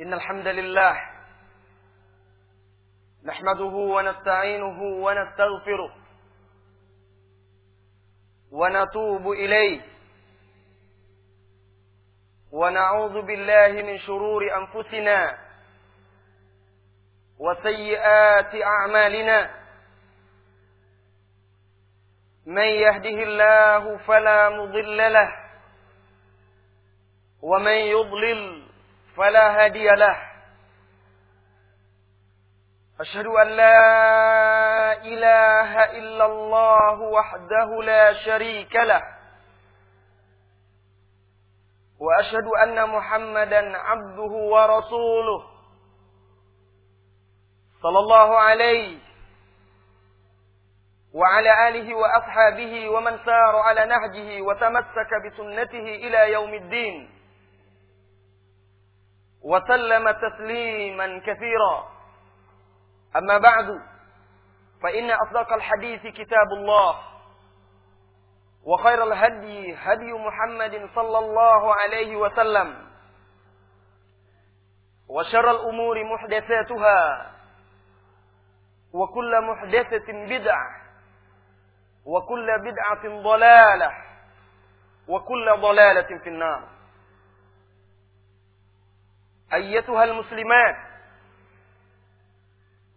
إن الحمد لله نحمده ونستعينه ونستغفره ونتوب إليه ونعوذ بالله من شرور أنفسنا وسيئات أعمالنا من يهده الله فلا مضل له ومن يضلل فلا هادي له. أشهد أن لا إله إلا الله وحده لا شريك له. وأشهد أن محمدا عبده ورسوله. صلى الله عليه وعلى آله وأصحابه ومن سار على نهجه وتمسك بسنته إلى يوم الدين. وسلم تسليما كثيرا. أما بعد فإن أصدق الحديث كتاب الله وخير الهدي هدي محمد صلى الله عليه وسلم وشر الأمور محدثاتها وكل محدثة بدعة وكل بدعة ضلالة وكل ضلالة في النار. ayyatuhal muslimat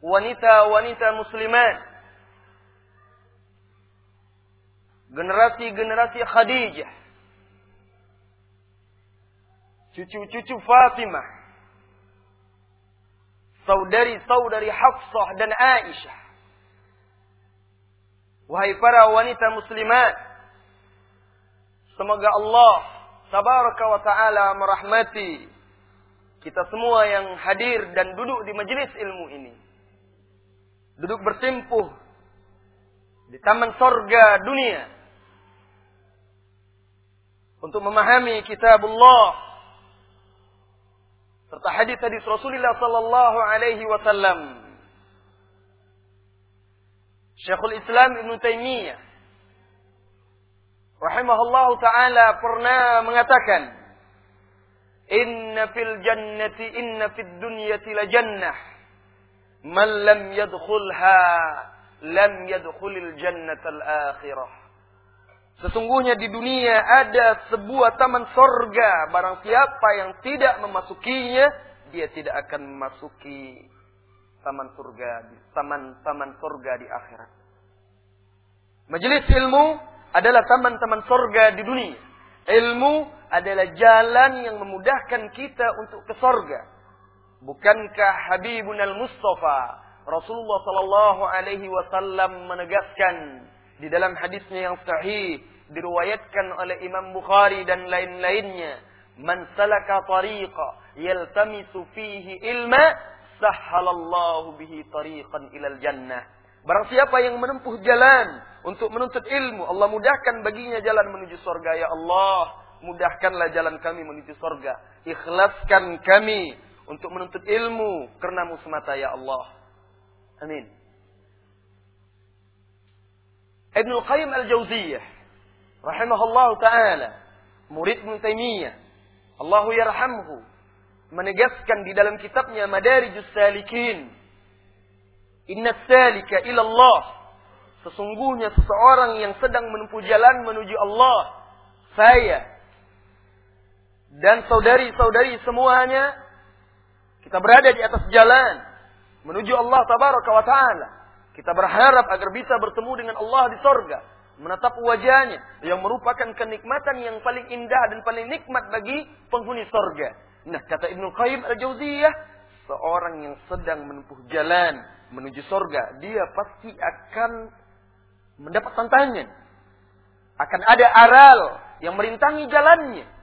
wanita-wanita muslimat generasi-generasi Khadijah. Cucu-cucu Fatimah. Saudari-saudari Hafsah dan Aisyah. Wahai para wanita muslimat semoga Allah tabaraka wa taala merahmati kita semua yang hadir dan duduk di majelis ilmu ini. Duduk bersimpuh di taman sorga dunia. Untuk memahami kitabullah. Serta hadis-hadis Rasulullah sallallahu alaihi wasallam. Syekhul Islam Ibn Taimiyah. Rahimahullahu taala pernah mengatakan Inna fil jannati inna fid dunyati la jannah man lam yadkhulha lam yadkhulil jannatal akhirah. Sesungguhnya di dunia ada sebuah taman sorga. Barang siapa yang tidak memasukinya, dia tidak akan memasuki taman surga, taman-taman surga di akhirat. Majelis ilmu adalah taman-taman sorga di dunia. Ilmu adalah jalan yang memudahkan kita untuk ke sorga. Bukankah Habibun al-Mustafa Rasulullah sallallahu alaihi wasallam menegaskan di dalam hadisnya yang sahih diriwayatkan oleh Imam Bukhari dan lain-lainnya, "Man salaka tariqa yaltamisu fihi ilma, sahhalallahu bihi tariqan ilal jannah." Barang siapa yang menempuh jalan untuk menuntut ilmu, Allah mudahkan baginya jalan menuju surga. Ya Allah, mudahkanlah jalan kami menuju surga. Ikhlaskan kami untuk menuntut ilmu karenamu semata ya Allah. Amin. Ibnu Qayyim Al-Jauziyah rahimahullah taala murid Ibnu Taimiyah Allahu yarhamhu menegaskan di dalam kitabnya Madarijus Salikin Inna salika ila Allah sesungguhnya seseorang yang sedang menempuh jalan menuju Allah saya dan saudari-saudari semuanya kita berada di atas jalan menuju Allah tabaraka wa taala. Kita berharap agar bisa bertemu dengan Allah di sorga. Menatap wajahnya yang merupakan kenikmatan yang paling indah dan paling nikmat bagi penghuni sorga. Nah kata Ibnu Qayyim al-Jauziyah. Seorang yang sedang menempuh jalan menuju sorga. Dia pasti akan mendapat tantangan. Akan ada aral yang merintangi jalannya.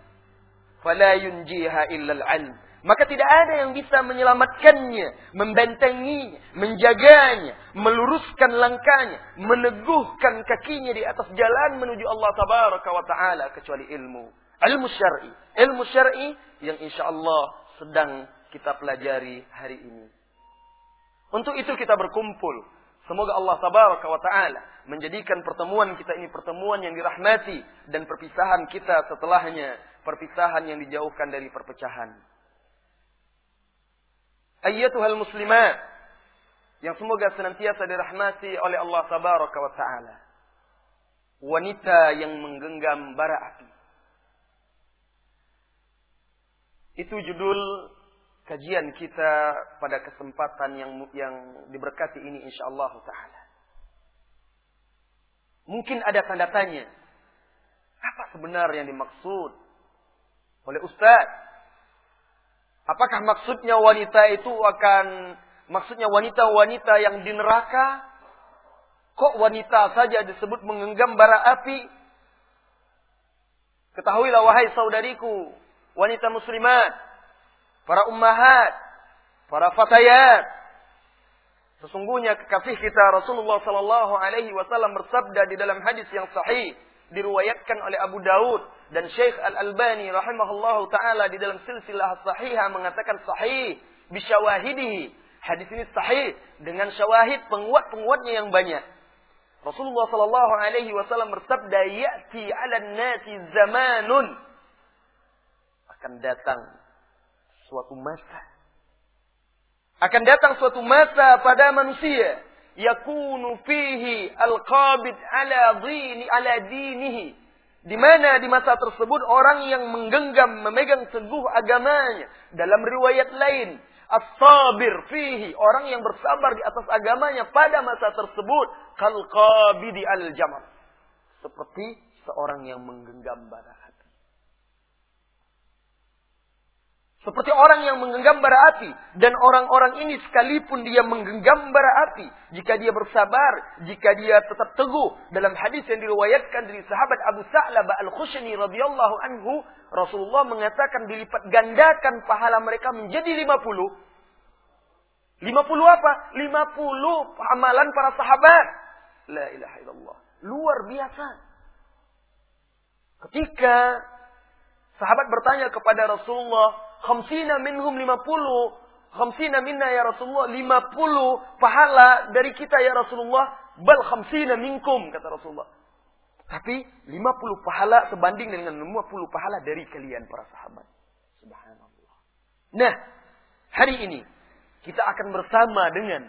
Fala yunjiha illal ilm maka tidak ada yang bisa menyelamatkannya, membentenginya, menjaganya, meluruskan langkahnya, meneguhkan kakinya di atas jalan menuju Allah tabaraka wa taala kecuali ilmu. Ilmu syar'i, ilmu syar'i yang insya Allah sedang kita pelajari hari ini. Untuk itu kita berkumpul. Semoga Allah tabaraka wa taala menjadikan pertemuan kita ini pertemuan yang dirahmati dan perpisahan kita setelahnya perpisahan yang dijauhkan dari perpecahan. Ayyatuhal muslimat. Yang semoga senantiasa dirahmati oleh Allah tabaraka wa ta'ala. Wanita yang menggenggam bara api. Itu judul kajian kita pada kesempatan yang yang diberkati ini insyaallah taala. Mungkin ada tanda tanya. Apa sebenarnya yang dimaksud oleh Ustaz? Apakah maksudnya wanita itu akan maksudnya wanita-wanita yang di neraka? Kok wanita saja disebut menggenggam bara api? Ketahuilah wahai saudariku, wanita muslimat, para ummahat, para fatayat. Sesungguhnya kekasih kita Rasulullah sallallahu alaihi wasallam bersabda di dalam hadis yang sahih diriwayatkan oleh Abu Daud dan Syekh Al-Albani rahimahullahu taala di dalam silsilah sahihah mengatakan sahih bisyawahidihi. Hadis ini sahih dengan syawahid penguat-penguatnya yang banyak. Rasulullah sallallahu alaihi wasallam bersabda, "Ya'ti 'alan nasi zamanun" akan datang suatu masa. Akan datang suatu masa pada manusia yakunu fihi al-qabid ala dini ala di mana di masa tersebut orang yang menggenggam memegang teguh agamanya. Dalam riwayat lain as-sabir fihi orang yang bersabar di atas agamanya pada masa tersebut kal qabidi al-jamal seperti seorang yang menggenggam bara Seperti orang yang menggenggam bara api. Dan orang-orang ini sekalipun dia menggenggam bara api. Jika dia bersabar. Jika dia tetap teguh. Dalam hadis yang diriwayatkan dari sahabat Abu Sa'labah Al-Khushani radhiyallahu anhu. Rasulullah mengatakan dilipat gandakan pahala mereka menjadi 50. 50 apa? 50 amalan para sahabat. La ilaha illallah. Luar biasa. Ketika sahabat bertanya kepada Rasulullah, khamsina minhum lima puluh. Khamsina minna ya Rasulullah. Lima puluh pahala dari kita ya Rasulullah. Bal khamsina minkum. Kata Rasulullah. Tapi lima puluh pahala sebanding dengan lima puluh pahala dari kalian para sahabat. Subhanallah. Nah, hari ini kita akan bersama dengan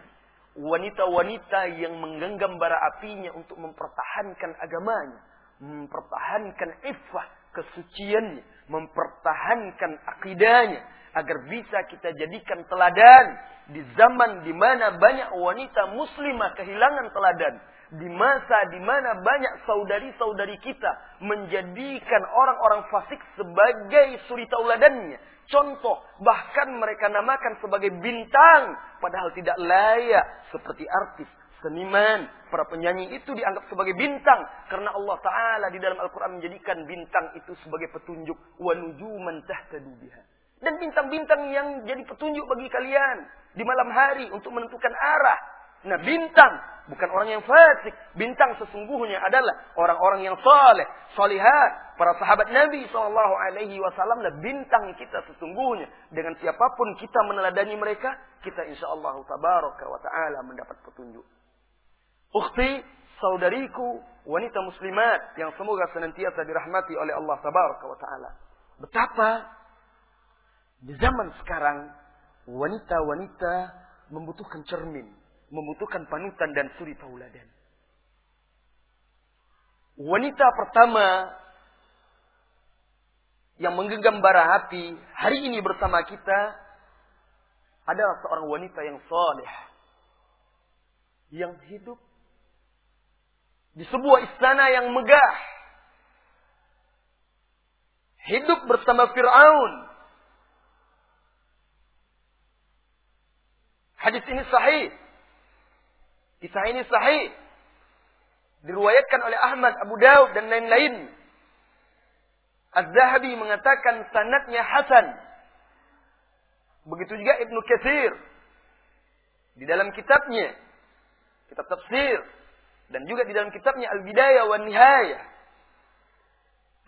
wanita-wanita yang menggenggam bara apinya untuk mempertahankan agamanya, mempertahankan iffah, kesuciannya, mempertahankan akidahnya agar bisa kita jadikan teladan di zaman di mana banyak wanita muslimah kehilangan teladan di masa di mana banyak saudari-saudari kita menjadikan orang-orang fasik sebagai suri tauladannya. Contoh bahkan mereka namakan sebagai bintang padahal tidak layak seperti artis seniman, para penyanyi itu dianggap sebagai bintang karena Allah taala di dalam Al-Qur'an menjadikan bintang itu sebagai petunjuk wa nujuman tahtadu biha. Dan bintang-bintang yang jadi petunjuk bagi kalian di malam hari untuk menentukan arah. Nah, bintang bukan orang yang fasik. Bintang sesungguhnya adalah orang-orang yang saleh, salihat, para sahabat Nabi sallallahu alaihi wasallam lah bintang kita sesungguhnya. Dengan siapa pun kita meneladani mereka, kita insyaallah tabaraka wa taala mendapat petunjuk. Ukhti, saudariku, wanita muslimat yang semoga senantiasa dirahmati oleh Allah tabaraka wa taala. Betapa di zaman sekarang wanita-wanita membutuhkan cermin, membutuhkan panutan dan suri tauladan. Wanita pertama yang menggenggam bara api hari ini bersama kita adalah seorang wanita yang saleh yang hidup di sebuah istana yang megah. Hidup bersama Fir'aun. Hadis ini sahih. Kisah ini sahih. Diruayatkan oleh Ahmad, Abu Daud dan lain-lain. Az-Zahabi mengatakan sanatnya Hasan. Begitu juga Ibnu Katsir. Di dalam kitabnya, kitab tafsir, dan juga di dalam kitabnya Al-Bidayah wa Nihayah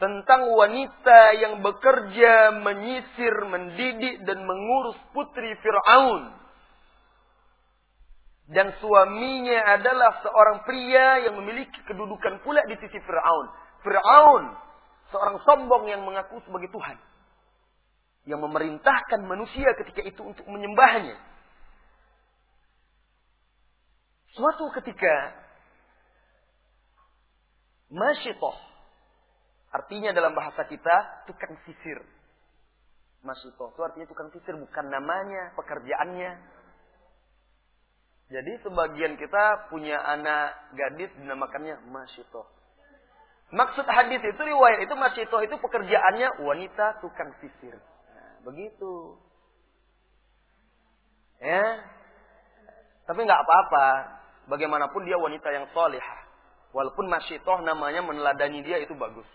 tentang wanita yang bekerja menyisir, mendidik dan mengurus putri Firaun. Dan suaminya adalah seorang pria yang memiliki kedudukan pula di sisi Firaun. Firaun seorang sombong yang mengaku sebagai Tuhan. Yang memerintahkan manusia ketika itu untuk menyembahnya. Suatu ketika masyitoh artinya dalam bahasa kita tukang sisir. Masyitoh itu artinya tukang sisir bukan namanya, pekerjaannya. Jadi sebagian kita punya anak gadis dinamakannya masyitoh. Maksud hadis itu riwayat itu masyitoh itu pekerjaannya wanita tukang sisir. Nah, begitu. Ya. Tapi nggak apa-apa. Bagaimanapun dia wanita yang solehah. Walaupun masyitoh namanya meneladani dia itu bagus.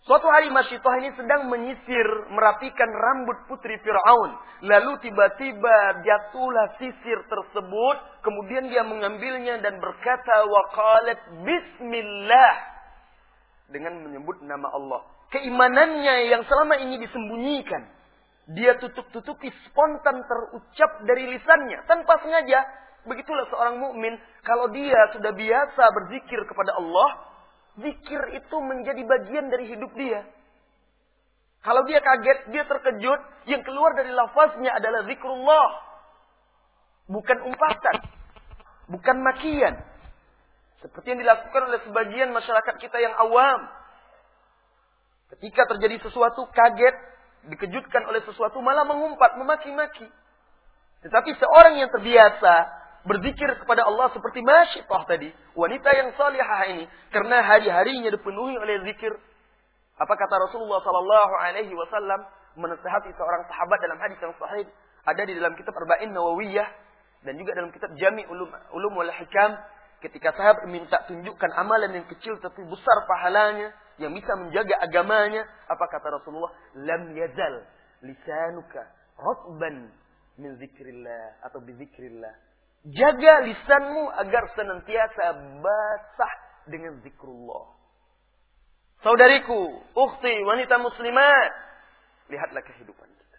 Suatu hari Masyitoh ini sedang menyisir, merapikan rambut putri Fir'aun. Lalu tiba-tiba jatuhlah sisir tersebut. Kemudian dia mengambilnya dan berkata, Waqalat Bismillah. Dengan menyebut nama Allah. Keimanannya yang selama ini disembunyikan dia tutup-tutupi spontan terucap dari lisannya tanpa sengaja. Begitulah seorang mukmin kalau dia sudah biasa berzikir kepada Allah, zikir itu menjadi bagian dari hidup dia. Kalau dia kaget, dia terkejut, yang keluar dari lafaznya adalah zikrullah. Bukan umpatan. Bukan makian. Seperti yang dilakukan oleh sebagian masyarakat kita yang awam. Ketika terjadi sesuatu kaget, dikejutkan oleh sesuatu malah mengumpat, memaki-maki. Tetapi seorang yang terbiasa berzikir kepada Allah seperti Masyitah tadi, wanita yang salihah ini, karena hari-harinya dipenuhi oleh zikir. Apa kata Rasulullah Sallallahu Alaihi Wasallam menasihati seorang sahabat dalam hadis yang sahih ada di dalam kitab Arba'in Nawawiyah dan juga dalam kitab Jami Ulum Ulum wal Hikam ketika sahabat minta tunjukkan amalan yang kecil tapi besar pahalanya yang bisa menjaga agamanya. Apa kata Rasulullah? Lam yazal lisanuka rotban min zikrillah atau bizikrillah. Jaga lisanmu agar senantiasa basah dengan zikrullah. Saudariku, ukhti, wanita muslimat, lihatlah kehidupan kita.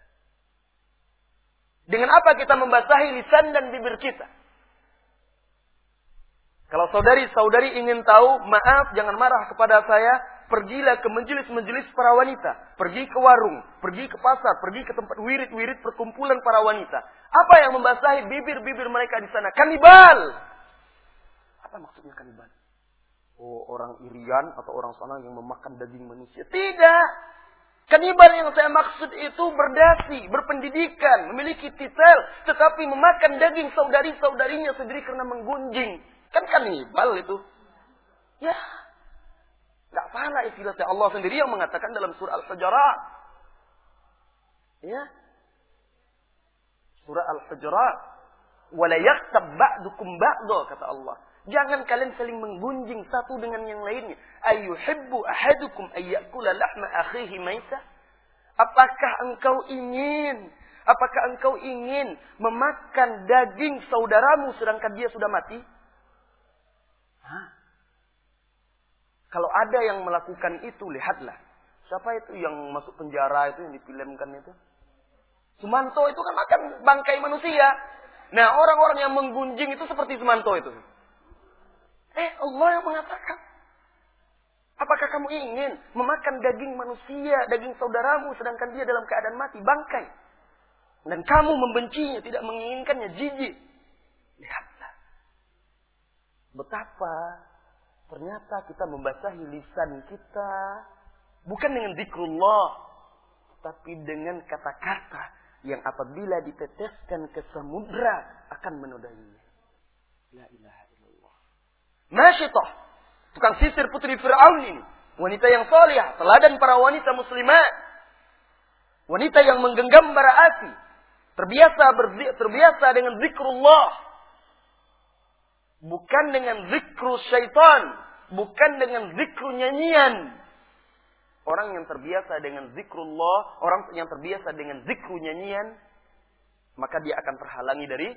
Dengan apa kita membasahi lisan dan bibir kita? Kalau saudari-saudari ingin tahu, maaf jangan marah kepada saya, pergilah ke majelis-majelis para wanita. Pergi ke warung, pergi ke pasar, pergi ke tempat wirid-wirid perkumpulan para wanita. Apa yang membasahi bibir-bibir mereka di sana? Kanibal! Apa maksudnya kanibal? Oh, orang Irian atau orang sana yang memakan daging manusia. Tidak! Kanibal yang saya maksud itu berdasi, berpendidikan, memiliki titel, tetapi memakan daging saudari-saudarinya sendiri karena menggunjing. Kan kanibal itu. Ya. Gak salah istilahnya Allah sendiri yang mengatakan dalam surah Al-Hujurat. Ya. Surah Al-Hujurat. Wala yaktab ba'dukum ba'do, kata Allah. Jangan kalian saling menggunjing satu dengan yang lainnya. Ayuhibbu ahadukum ayyakula lahma akhihi maita. Apakah engkau ingin Apakah engkau ingin memakan daging saudaramu sedangkan dia sudah mati? Hah? Kalau ada yang melakukan itu, lihatlah. Siapa itu yang masuk penjara itu, yang difilmkan itu? Sumanto itu kan makan bangkai manusia. Nah, orang-orang yang menggunjing itu seperti Sumanto itu. Eh, Allah yang mengatakan. Apakah kamu ingin memakan daging manusia, daging saudaramu, sedangkan dia dalam keadaan mati, bangkai? Dan kamu membencinya, tidak menginginkannya, jijik. Lihat. Betapa ternyata kita membasahi lisan kita bukan dengan zikrullah, tapi dengan kata-kata yang apabila diteteskan ke samudra akan menodainya. La ilaha illallah. Masyitah, tukang sisir putri Fir'aun ini. Wanita yang soleh, teladan para wanita muslimat. Wanita yang menggenggam bara api. Terbiasa terbiasa dengan zikrullah Bukan dengan zikru syaitan. Bukan dengan zikru nyanyian. Orang yang terbiasa dengan zikrullah, orang yang terbiasa dengan zikru nyanyian, maka dia akan terhalangi dari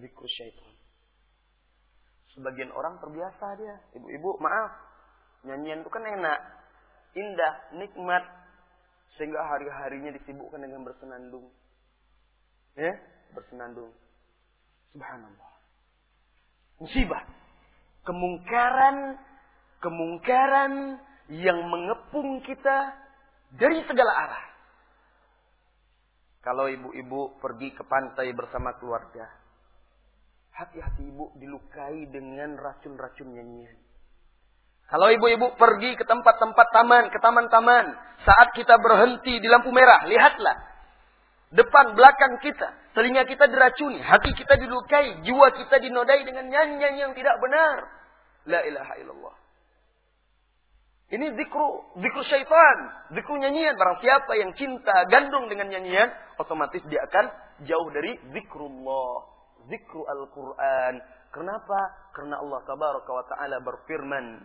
zikru syaitan. Sebagian orang terbiasa dia. Ibu-ibu, maaf. Nyanyian itu kan enak. Indah, nikmat. Sehingga hari-harinya disibukkan dengan bersenandung. Ya, bersenandung. Subhanallah musibah. Kemungkaran, kemungkaran yang mengepung kita dari segala arah. Kalau ibu-ibu pergi ke pantai bersama keluarga, Hati-hati ibu dilukai dengan racun-racun nyanyian. Kalau ibu-ibu pergi ke tempat-tempat taman, ke taman-taman, saat kita berhenti di lampu merah, lihatlah. Depan, belakang kita, telinga kita diracuni, hati kita dilukai, jiwa kita dinodai dengan nyanyian yang tidak benar. La ilaha illallah. Ini zikru, zikru syaitan, zikru nyanyian. Barang siapa yang cinta gandung dengan nyanyian, otomatis dia akan jauh dari zikrullah, zikru Al-Quran. Kenapa? Karena Allah tabaraka wa ta'ala berfirman.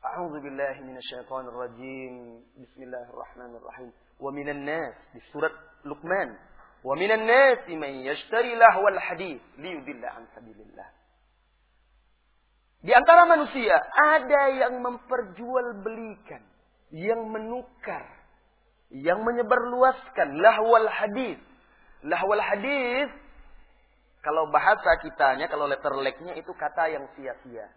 A'udzu billahi minasyaitonir rajim. Bismillahirrahmanirrahim. Wa minan nas di surat Luqman. Wa minan nas man yashtari lahwal hadits liyudilla an sabilillah. Di antara manusia ada yang memperjualbelikan, yang menukar, yang menyebarluaskan lahwal hadis. Lahwal hadis kalau bahasa kitanya, kalau letter leknya itu kata yang sia-sia.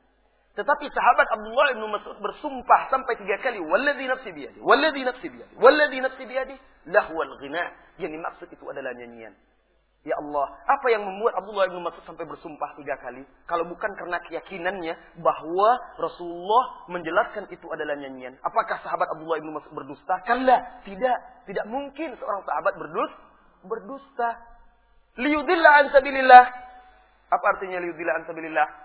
Tetapi sahabat Abdullah bin Mas'ud bersumpah sampai tiga kali, "Walladzi nafsi biyadi, walladzi nafsi biyadi, walladzi nafsi biyadi, lahwal ghina." Yang dimaksud itu adalah nyanyian. Ya Allah, apa yang membuat Abdullah bin Mas'ud sampai bersumpah tiga kali? Kalau bukan karena keyakinannya bahwa Rasulullah menjelaskan itu adalah nyanyian. Apakah sahabat Abdullah bin Mas'ud berdusta? Kalla, tidak. Tidak mungkin seorang sahabat berdus, berdusta. Liyudillah an sabilillah. Apa artinya liyudillah an sabilillah?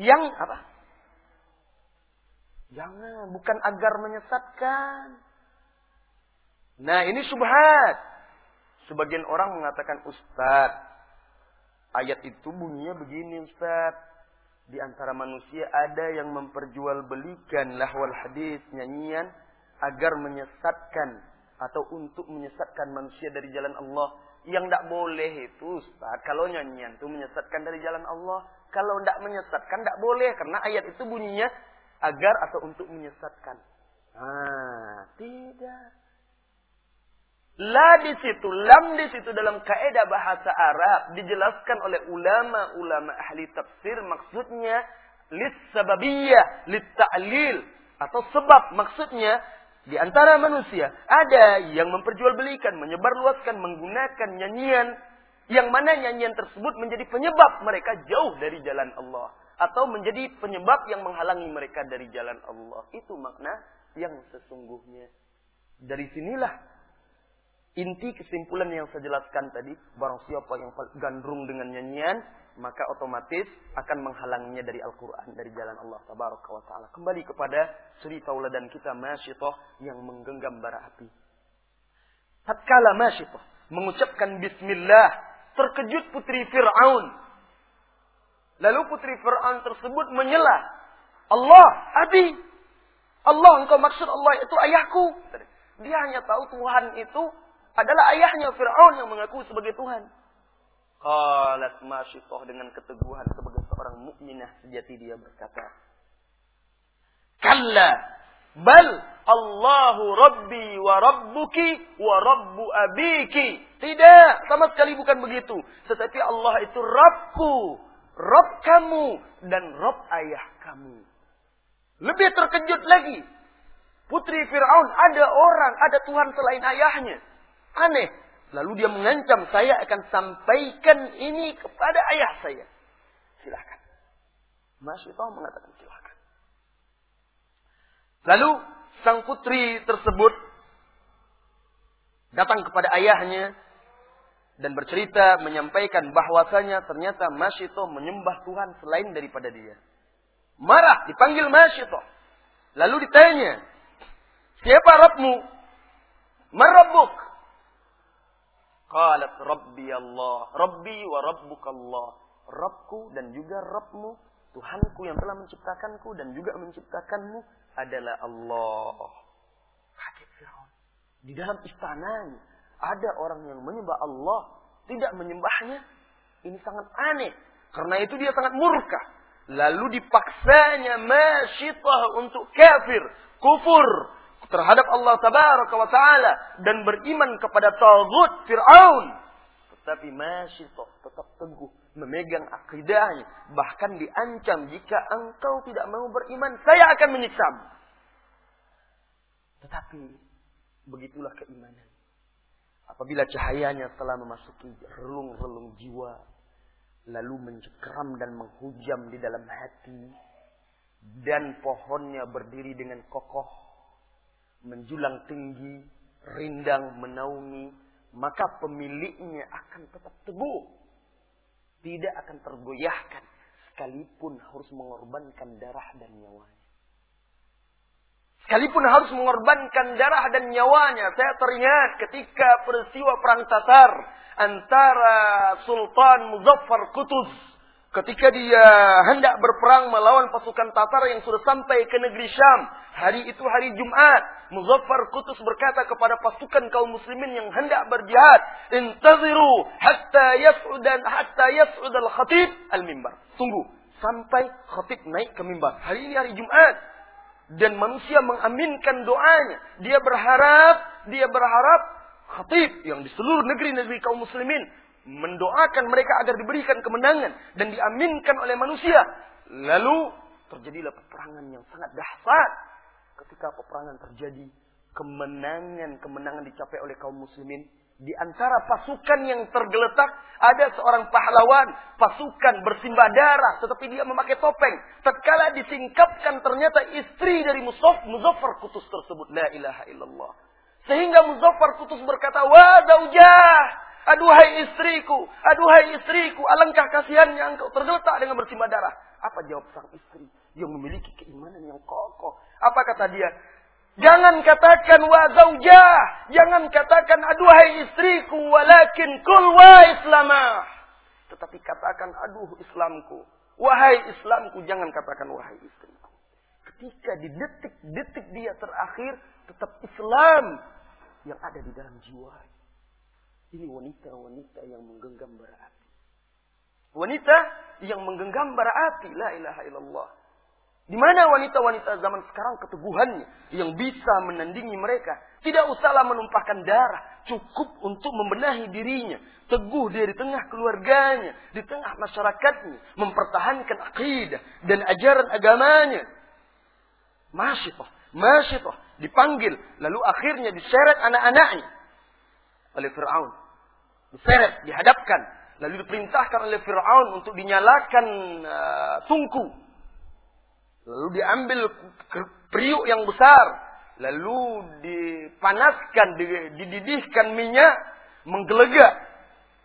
Yang apa? Jangan, bukan agar menyesatkan. Nah, ini subhat. Sebagian orang mengatakan Ustaz, ayat itu bunyinya begini Ustaz. Di antara manusia ada yang memperjualbelikan lahwal hadis, nyanyian agar menyesatkan atau untuk menyesatkan manusia dari jalan Allah. Yang tidak boleh itu Ustaz, kalau nyanyian itu menyesatkan dari jalan Allah. Kalau tidak menyesatkan tidak boleh karena ayat itu bunyinya agar atau untuk menyesatkan. Ah, tidak. La di situ, lam di situ dalam kaidah bahasa Arab dijelaskan oleh ulama-ulama ahli tafsir maksudnya lis sababiyah, lit ta'lil atau sebab maksudnya di antara manusia ada yang memperjualbelikan, menyebarluaskan, menggunakan nyanyian yang mana nyanyian tersebut menjadi penyebab mereka jauh dari jalan Allah atau menjadi penyebab yang menghalangi mereka dari jalan Allah. Itu makna yang sesungguhnya. Dari sinilah Inti kesimpulan yang saya jelaskan tadi, barang siapa yang gandrung dengan nyanyian, maka otomatis akan menghalanginya dari Al-Quran, dari jalan Allah Tabaraka wa Ta'ala. Kembali kepada suri tauladan kita, Masyitoh, yang menggenggam bara api. Tatkala Masyitoh mengucapkan Bismillah, terkejut putri Fir'aun. Lalu putri Fir'aun tersebut menyela. Allah, Abi. Allah, engkau maksud Allah itu ayahku. Dia hanya tahu Tuhan itu adalah ayahnya Fir'aun yang mengaku sebagai Tuhan. Qalat Masyitoh dengan keteguhan sebagai seorang mukminah sejati dia berkata, Kalla bal Allahu Rabbi wa Rabbuki wa Rabbu Abiki. Tidak, sama sekali bukan begitu. Tetapi Allah itu Rabbku, Rabb kamu dan Rabb ayah kamu. Lebih terkejut lagi. Putri Fir'aun ada orang, ada Tuhan selain ayahnya. Aneh. Lalu dia mengancam, saya akan sampaikan ini kepada ayah saya. Silahkan. Masyitah mengatakan silahkan. Lalu sang putri tersebut datang kepada ayahnya dan bercerita menyampaikan bahwasanya ternyata Masyito menyembah Tuhan selain daripada dia. Marah, dipanggil Masyito. Lalu ditanya, siapa Rabbmu? Marabbuk. Qalat Rabbi Allah. Rabbi wa Rabbuka Allah. Rabbku dan juga Rabbmu. Tuhanku yang telah menciptakanku dan juga menciptakanmu adalah Allah. Kaget Fir'aun. Di dalam istananya ada orang yang menyembah Allah. Tidak menyembahnya. Ini sangat aneh. Karena itu dia sangat murka. Lalu dipaksanya masyitah untuk kafir. Kufur terhadap Allah tabaraka wa taala dan beriman kepada tagut Firaun tetapi masih tetap teguh memegang akidahnya. Bahkan diancam jika engkau tidak mau beriman saya akan menyiksamu. Tetapi begitulah keimanan. Apabila cahayanya telah memasuki relung-relung jiwa, lalu mencekram dan menghujam di dalam hati, dan pohonnya berdiri dengan kokoh, menjulang tinggi, rindang menaungi, maka pemiliknya akan tetap teguh, tidak akan tergoyahkan, sekalipun harus mengorbankan darah dan nyawanya. Sekalipun harus mengorbankan darah dan nyawanya. Saya teringat ketika peristiwa perang Tatar antara Sultan Muzaffar Qutuz ketika dia hendak berperang melawan pasukan Tatar yang sudah sampai ke negeri Syam. Hari itu hari Jumat. Muzaffar Qutuz berkata kepada pasukan kaum muslimin yang hendak berjihad, "Intaziru hatta yas'ud hatta yas'ud al-khatib al-mimbar." Tunggu sampai khatib naik ke mimbar. Hari ini hari Jumat dan manusia mengaminkan doanya. Dia berharap, dia berharap khatib yang di seluruh negeri-negeri kaum muslimin mendoakan mereka agar diberikan kemenangan dan diaminkan oleh manusia. Lalu terjadilah peperangan yang sangat dahsyat. Ketika peperangan terjadi, kemenangan-kemenangan dicapai oleh kaum muslimin di antara pasukan yang tergeletak ada seorang pahlawan, pasukan bersimbah darah, tetapi dia memakai topeng. Tatkala disingkapkan ternyata istri dari Musaf, Muzaffar Kutus tersebut. La ilaha illallah. Sehingga Muzaffar Kutus berkata, Wa zaujah, aduhai istriku, aduhai istriku, alangkah kasihannya engkau tergeletak dengan bersimbah darah. Apa jawab sang istri yang memiliki keimanan yang kokoh? Apa kata dia? Jangan katakan wa zaujah. Jangan katakan aduhai istriku. Walakin kul wa islamah. Tetapi katakan aduh Islamku. Wahai Islamku. Jangan katakan wahai istriku. Ketika di detik-detik dia terakhir. Tetap Islam. Yang ada di dalam jiwa. Ini wanita-wanita yang menggenggam bara api. Wanita yang menggenggam bara api. La ilaha illallah. Di mana wanita-wanita zaman sekarang keteguhannya yang bisa menandingi mereka? Tidak usahlah menumpahkan darah, cukup untuk membenahi dirinya, teguh dari tengah keluarganya, di tengah masyarakatnya, mempertahankan akidah dan ajaran agamanya. Masyitoh, masyitoh, dipanggil, lalu akhirnya diseret anak-anaknya oleh Fir'aun. Diseret, dihadapkan, lalu diperintahkan oleh Fir'aun untuk dinyalakan uh, tungku Lalu diambil periuk yang besar. Lalu dipanaskan, dididihkan minyak, menggelegak.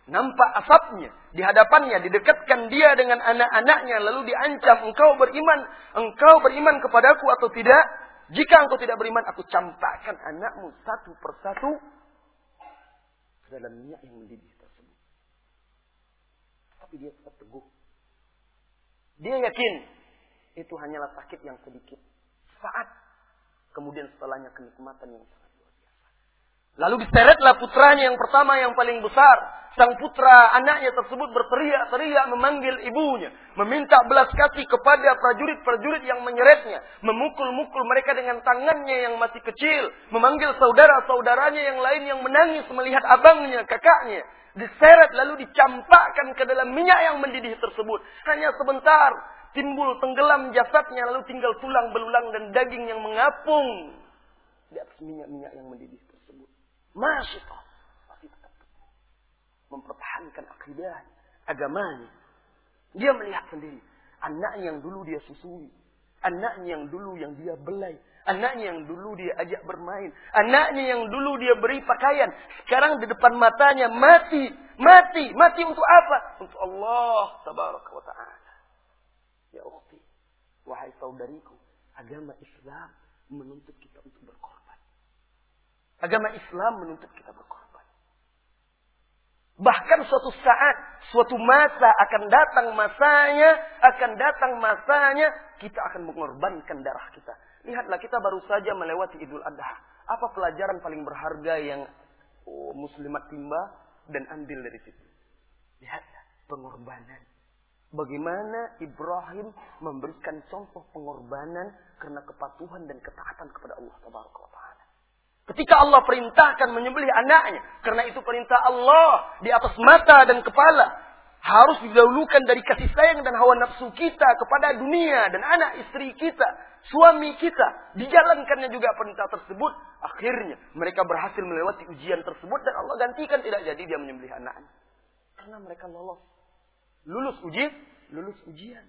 Nampak asapnya di hadapannya, didekatkan dia dengan anak-anaknya, lalu diancam, engkau beriman, engkau beriman kepadaku atau tidak? Jika engkau tidak beriman, aku campakkan anakmu satu persatu dalam minyak yang mendidih tersebut. Tapi dia tetap teguh. Dia yakin itu hanyalah sakit yang sedikit. Saat kemudian setelahnya kenikmatan yang sangat. Lalu diseretlah putranya yang pertama yang paling besar. Sang putra anaknya tersebut berteriak-teriak memanggil ibunya. Meminta belas kasih kepada prajurit-prajurit yang menyeretnya. Memukul-mukul mereka dengan tangannya yang masih kecil. Memanggil saudara-saudaranya yang lain yang menangis melihat abangnya, kakaknya diseret lalu dicampakkan ke dalam minyak yang mendidih tersebut. Hanya sebentar timbul tenggelam jasadnya lalu tinggal tulang belulang dan daging yang mengapung di atas minyak-minyak yang mendidih Allah. Masih tetap mempertahankan akidah agamanya. Dia melihat sendiri anaknya yang dulu dia susui, anaknya yang dulu yang dia belai, anaknya yang dulu dia ajak bermain, anaknya yang dulu dia beri pakaian, sekarang di depan matanya mati, mati, mati untuk apa? Untuk Allah tabaraka wa taala. Ya ukhti, wahai saudariku, agama Islam menuntut kita. Agama Islam menuntut kita berkorban. Bahkan suatu saat, suatu masa akan datang masanya, akan datang masanya, kita akan mengorbankan darah kita. Lihatlah kita baru saja melewati Idul Adha. Apa pelajaran paling berharga yang oh, muslimat timba dan ambil dari situ? Lihatlah pengorbanan Bagaimana Ibrahim memberikan contoh pengorbanan karena kepatuhan dan ketaatan kepada Allah Taala. Ketika Allah perintahkan menyembelih anaknya, karena itu perintah Allah di atas mata dan kepala. harus didahulukan dari kasih sayang dan hawa nafsu kita kepada dunia dan anak istri kita, suami kita. Dijalankannya juga perintah tersebut. Akhirnya mereka berhasil melewati ujian tersebut dan Allah gantikan tidak jadi dia menyembelih anaknya. Karena mereka lolos. Lulus ujian, lulus ujian.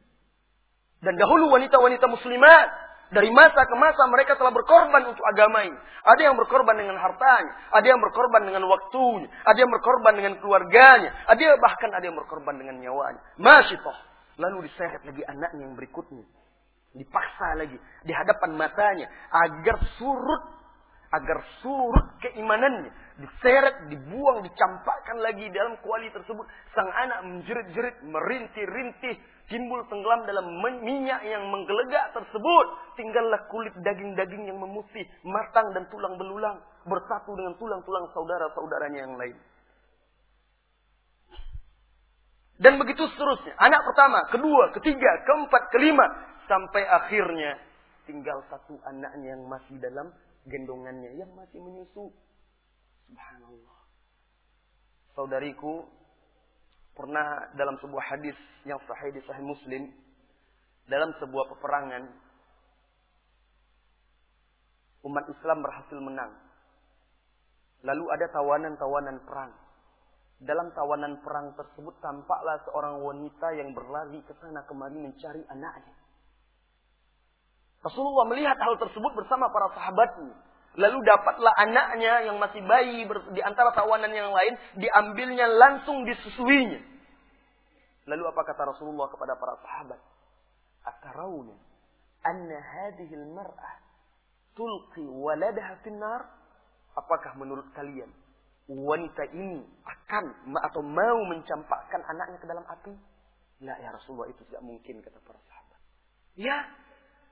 Dan dahulu wanita-wanita muslimat dari masa ke masa mereka telah berkorban untuk agama ini. Ada yang berkorban dengan hartanya, ada yang berkorban dengan waktunya, ada yang berkorban dengan keluarganya, ada yang bahkan ada yang berkorban dengan nyawanya. Masyitoh. Lalu diseret lagi anaknya yang berikutnya. Dipaksa lagi di hadapan matanya agar surut agar surut keimanannya, diseret, dibuang, dicampakkan lagi dalam kuali tersebut. Sang anak menjerit-jerit, merintih-rintih, timbul tenggelam dalam minyak yang menggelegak tersebut. Tinggallah kulit daging-daging yang memutih, matang dan tulang belulang, bersatu dengan tulang-tulang saudara-saudaranya yang lain. Dan begitu seterusnya. Anak pertama, kedua, ketiga, keempat, kelima. Sampai akhirnya tinggal satu anaknya yang masih dalam gendongannya yang masih menyusu. Subhanallah. Saudariku, pernah dalam sebuah hadis yang sahih di sahih Muslim, dalam sebuah peperangan, umat Islam berhasil menang. Lalu ada tawanan-tawanan perang. Dalam tawanan perang tersebut tampaklah seorang wanita yang berlari ke sana kemari mencari anaknya. Rasulullah melihat hal tersebut bersama para sahabatnya. Lalu dapatlah anaknya yang masih bayi di antara tawanan yang lain, diambilnya langsung disusuinya. Lalu apa kata Rasulullah kepada para sahabat? Atarawna anna hadhihi al-mar'ah tulqi waladaha finnar? Apakah menurut kalian wanita ini akan atau mau mencampakkan anaknya ke dalam api? La ya Rasulullah itu tidak mungkin kata para sahabat. Ya,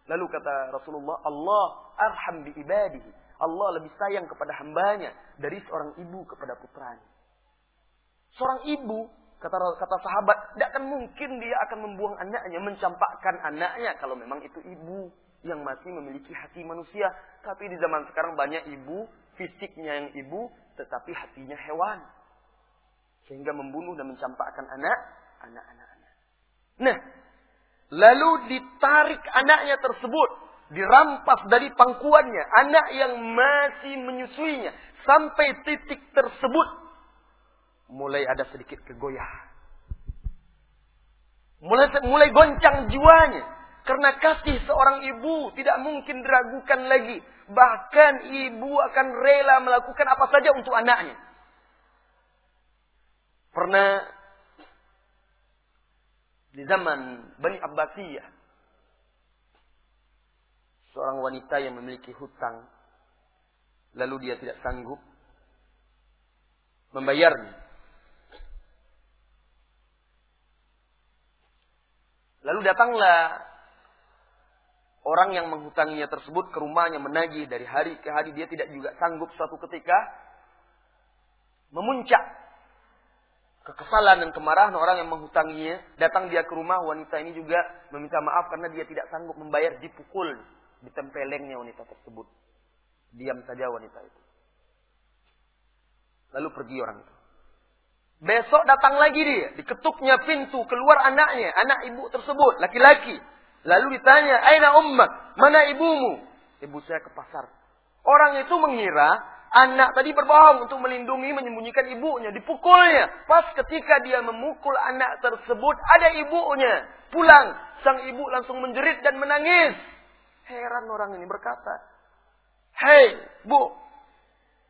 Lalu kata Rasulullah, Allah arham bi ibadihi. Allah lebih sayang kepada hambanya dari seorang ibu kepada putranya. Seorang ibu, kata kata sahabat, tidak akan mungkin dia akan membuang anaknya, mencampakkan anaknya kalau memang itu ibu yang masih memiliki hati manusia. Tapi di zaman sekarang banyak ibu, fisiknya yang ibu, tetapi hatinya hewan. Sehingga membunuh dan mencampakkan anak, anak-anak. Nah, Lalu ditarik anaknya tersebut. Dirampas dari pangkuannya. Anak yang masih menyusuinya. Sampai titik tersebut. Mulai ada sedikit kegoyah. Mulai, mulai goncang jiwanya. Karena kasih seorang ibu tidak mungkin diragukan lagi. Bahkan ibu akan rela melakukan apa saja untuk anaknya. Pernah di zaman Bani Abbasiyah. Seorang wanita yang memiliki hutang. Lalu dia tidak sanggup membayarnya. Lalu datanglah orang yang menghutanginya tersebut ke rumahnya menagih dari hari ke hari dia tidak juga sanggup suatu ketika memuncak kekesalan dan kemarahan orang yang menghutanginya. Datang dia ke rumah, wanita ini juga meminta maaf karena dia tidak sanggup membayar, dipukul, ditempelengnya wanita tersebut. Diam saja wanita itu. Lalu pergi orang itu. Besok datang lagi dia, diketuknya pintu, keluar anaknya, anak ibu tersebut, laki-laki. Lalu ditanya, Aina ummak, mana ibumu? Ibu saya ke pasar. Orang itu mengira Anak tadi berbohong untuk melindungi, menyembunyikan ibunya. Dipukulnya. Pas ketika dia memukul anak tersebut, ada ibunya. Pulang. Sang ibu langsung menjerit dan menangis. Heran orang ini berkata, Hei, bu.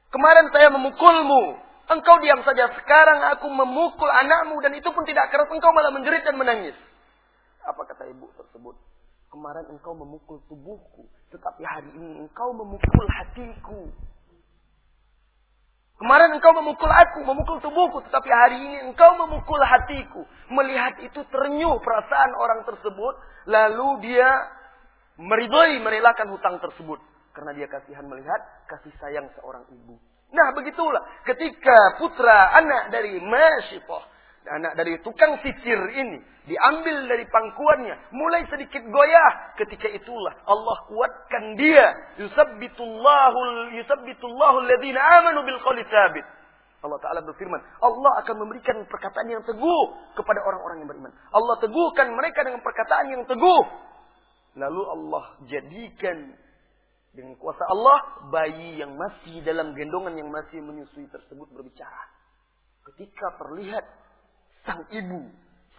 Kemarin saya memukulmu. Engkau diam saja. Sekarang aku memukul anakmu dan itu pun tidak keras. Engkau malah menjerit dan menangis. Apa kata ibu tersebut? Kemarin engkau memukul tubuhku. Tetapi hari ini engkau memukul hatiku. Kemarin engkau memukul aku, memukul tubuhku, tetapi hari ini engkau memukul hatiku. Melihat itu terenyuh perasaan orang tersebut, lalu dia meridhoi merelakan hutang tersebut karena dia kasihan melihat kasih sayang seorang ibu. Nah, begitulah ketika putra anak dari Masyifah anak dari tukang sisir ini diambil dari pangkuannya, mulai sedikit goyah. Ketika itulah Allah kuatkan dia. Yusabbitullahu amanu bil qawli. Allah Ta'ala berfirman, Allah akan memberikan perkataan yang teguh kepada orang-orang yang beriman. Allah teguhkan mereka dengan perkataan yang teguh. Lalu Allah jadikan dengan kuasa Allah bayi yang masih dalam gendongan yang masih menyusui tersebut berbicara. Ketika terlihat sang ibu,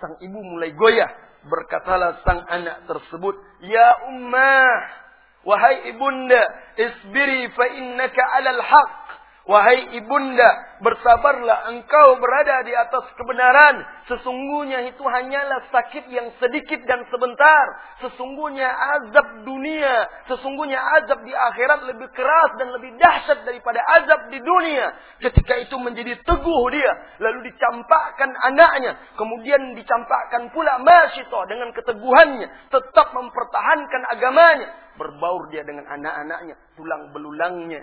sang ibu mulai goyah. Berkatalah sang anak tersebut, Ya ummah, wahai ibunda, isbiri fa innaka alal haq. Wahai ibunda, bersabarlah engkau berada di atas kebenaran. Sesungguhnya itu hanyalah sakit yang sedikit dan sebentar. Sesungguhnya azab dunia, sesungguhnya azab di akhirat lebih keras dan lebih dahsyat daripada azab di dunia. Ketika itu menjadi teguh dia, lalu dicampakkan anaknya, kemudian dicampakkan pula Masyitoh dengan keteguhannya, tetap mempertahankan agamanya. Berbaur dia dengan anak-anaknya, tulang belulangnya,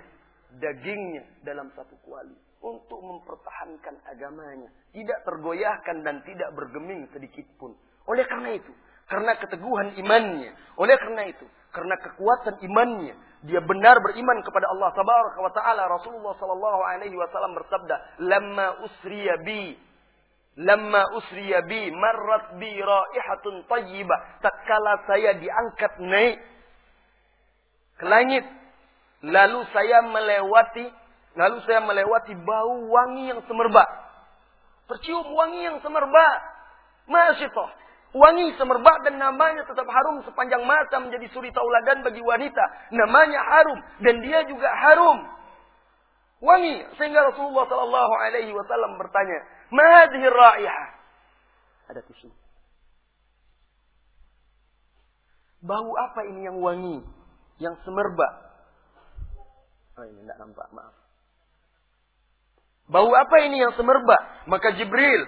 dagingnya dalam satu kuali untuk mempertahankan agamanya, tidak tergoyahkan dan tidak bergeming sedikit pun. Oleh karena itu, karena keteguhan imannya, oleh karena itu, karena kekuatan imannya, dia benar beriman kepada Allah Tabaraka wa taala. Rasulullah sallallahu alaihi wasallam bersabda, "Lamma usriya bi Lamma usriya bi marrat bi raihatun tayyibah. Tatkala saya diangkat naik ke langit Lalu saya melewati, lalu saya melewati bau wangi yang semerbak. Tercium wangi yang semerbak. Masih toh. Wangi semerbak dan namanya tetap harum sepanjang masa menjadi suri tauladan bagi wanita. Namanya harum dan dia juga harum. Wangi sehingga Rasulullah Shallallahu Alaihi Wasallam bertanya, "Mahadhir raihah?" Ada tisu. Bau apa ini yang wangi, yang semerbak? Oh ini tidak nampak, maaf. Bau apa ini yang semerbak? Maka Jibril.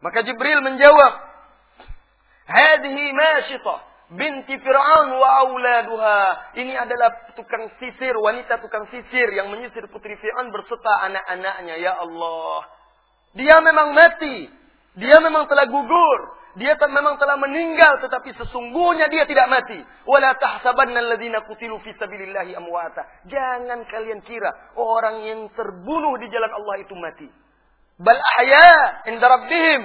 Maka Jibril menjawab. Hadhi masyitah binti Fir'aun wa auladuha. Ini adalah tukang sisir, wanita tukang sisir yang menyisir putri Fir'aun berserta anak-anaknya. Ya Allah. Dia memang mati. Dia memang telah gugur. Dia memang telah meninggal tetapi sesungguhnya dia tidak mati. Wala tahsabanna alladziina qutilu fi sabilillahi amwata. Jangan kalian kira orang yang terbunuh di jalan Allah itu mati. Bal ahya inda rabbihim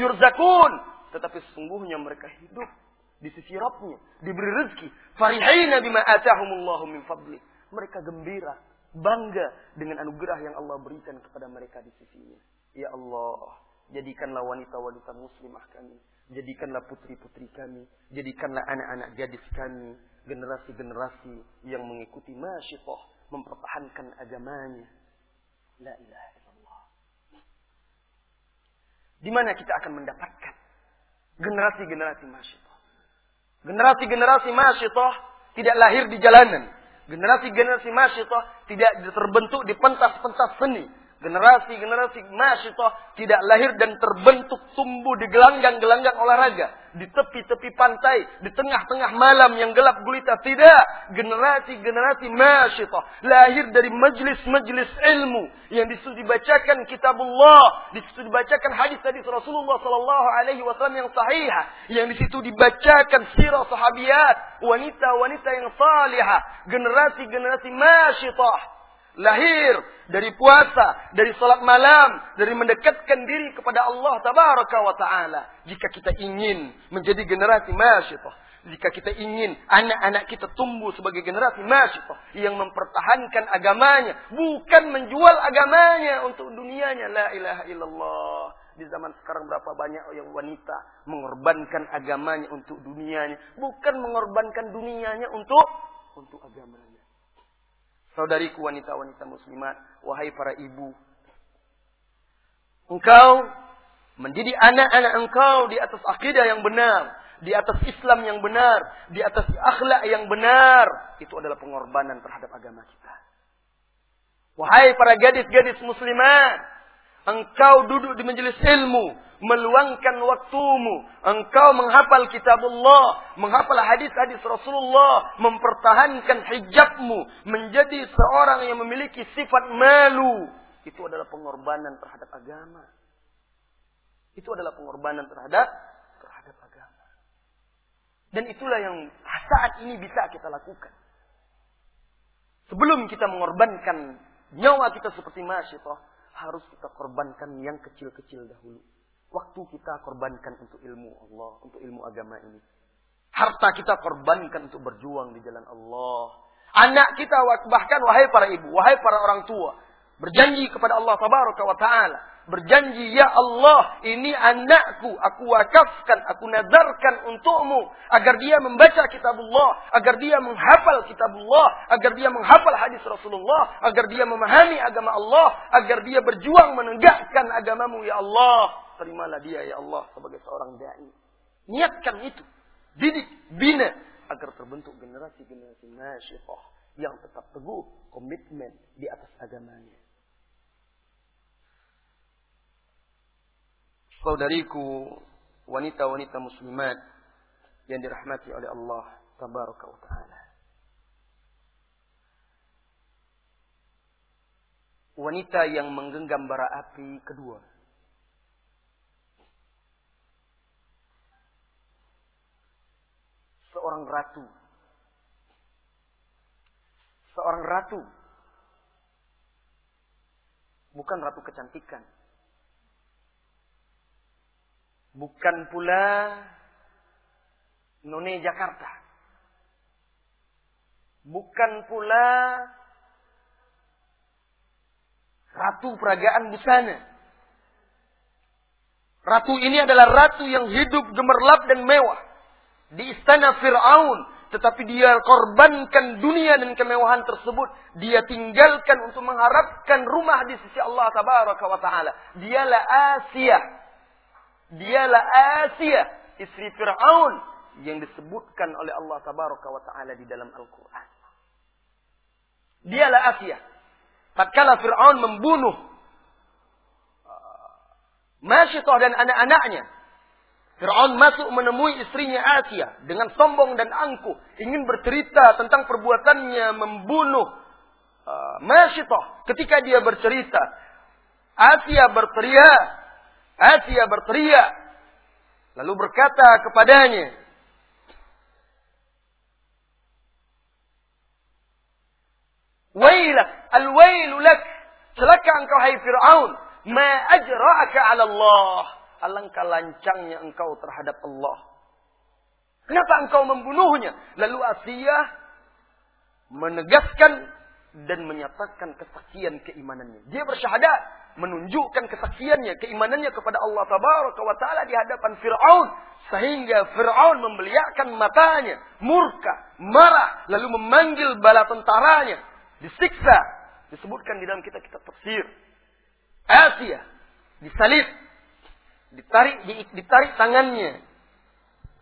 yurzakun. Tetapi sesungguhnya mereka hidup di sisi Rabbnya, diberi rezeki. Farihina bima atahumullahu min fadli. Mereka gembira, bangga dengan anugerah yang Allah berikan kepada mereka di sisinya. Ya Allah, jadikanlah wanita-wanita muslimah kami Jadikanlah putri-putri kami, jadikanlah anak-anak gadis kami, generasi-generasi yang mengikuti masyitoh, mempertahankan agamanya. La ilaha illallah. Di mana kita akan mendapatkan generasi-generasi masyitoh? Generasi-generasi masyitoh tidak lahir di jalanan. Generasi-generasi masyitoh tidak terbentuk di pentas-pentas seni Generasi-generasi masyitah tidak lahir dan terbentuk tumbuh di gelanggang-gelanggang olahraga. Di tepi-tepi pantai, di tengah-tengah malam yang gelap gulita. Tidak. Generasi-generasi masyitah lahir dari majlis-majlis ilmu. Yang di situ dibacakan kitabullah. Di situ dibacakan hadis-hadis Rasulullah Sallallahu Alaihi Wasallam yang sahih. Yang di situ dibacakan sirah sahabiat. Wanita-wanita yang salihah. Generasi-generasi masyitah lahir dari puasa, dari salat malam, dari mendekatkan diri kepada Allah tabaraka wa taala. Jika kita ingin menjadi generasi masyitah, jika kita ingin anak-anak kita tumbuh sebagai generasi masyitah yang mempertahankan agamanya, bukan menjual agamanya untuk dunianya. La ilaha illallah. Di zaman sekarang berapa banyak yang wanita mengorbankan agamanya untuk dunianya, bukan mengorbankan dunianya untuk untuk agamanya. Saudariku wanita-wanita muslimat, wahai para ibu. Engkau menjadi anak-anak engkau di atas akidah yang benar, di atas Islam yang benar, di atas akhlak yang benar. Itu adalah pengorbanan terhadap agama kita. Wahai para gadis-gadis muslimat, engkau duduk di majelis ilmu, meluangkan waktumu. Engkau menghafal kitab Allah, menghafal hadis-hadis Rasulullah, mempertahankan hijabmu, menjadi seorang yang memiliki sifat malu. Itu adalah pengorbanan terhadap agama. Itu adalah pengorbanan terhadap terhadap agama. Dan itulah yang saat ini bisa kita lakukan. Sebelum kita mengorbankan nyawa kita seperti masyitah, harus kita korbankan yang kecil-kecil dahulu. Waktu kita korbankan untuk ilmu Allah, untuk ilmu agama ini. Harta kita korbankan untuk berjuang di jalan Allah. Anak kita bahkan wahai para ibu, wahai para orang tua, berjanji kepada Allah tabaraka wa taala berjanji, Ya Allah, ini anakku, aku wakafkan, aku nazarkan untukmu, agar dia membaca kitabullah, agar dia menghafal kitabullah, agar dia menghafal hadis Rasulullah, agar dia memahami agama Allah, agar dia berjuang menegakkan agamamu, Ya Allah. Terimalah dia, Ya Allah, sebagai seorang da'i. Niatkan itu. Didik, bina, agar terbentuk generasi-generasi nasyifah yang tetap teguh komitmen di atas agamanya. Saudariku wanita-wanita muslimat yang dirahmati oleh Allah tabaraka wa taala. Wanita yang menggenggam bara api kedua. Seorang ratu. Seorang ratu. Bukan ratu kecantikan Bukan pula None Jakarta. Bukan pula Ratu Peragaan Busana. Ratu ini adalah ratu yang hidup gemerlap dan mewah. Di istana Fir'aun. Tetapi dia korbankan dunia dan kemewahan tersebut. Dia tinggalkan untuk mengharapkan rumah di sisi Allah Tabaraka wa Ta'ala. Asia Dialah Asia, istri Fir'aun yang disebutkan oleh Allah Tabaraka wa Ta'ala di dalam Al-Quran. Dialah Asia. Tatkala Fir'aun membunuh uh, Masyitah dan anak-anaknya. Fir'aun masuk menemui istrinya Asia dengan sombong dan angkuh. Ingin bercerita tentang perbuatannya membunuh uh, Masyitah. Ketika dia bercerita, Asia berteriak, Asia berteriak. Lalu berkata kepadanya. Wailak, al-wailu lak. Celaka engkau hai Fir'aun. Ma ajra'aka ala Allah. Alangkah lancangnya engkau terhadap Allah. Kenapa engkau membunuhnya? Lalu Asia menegaskan dan menyatakan kesaksian keimanannya. Dia bersyahadat menunjukkan kesaksiannya, keimanannya kepada Allah Tabaraka wa taala di hadapan Firaun. Sehingga Firaun membeliakan matanya, murka, marah, lalu memanggil bala tentaranya, disiksa, disebutkan di dalam kitab-kitab tafsir. Asia disalib, ditarik ditarik tangannya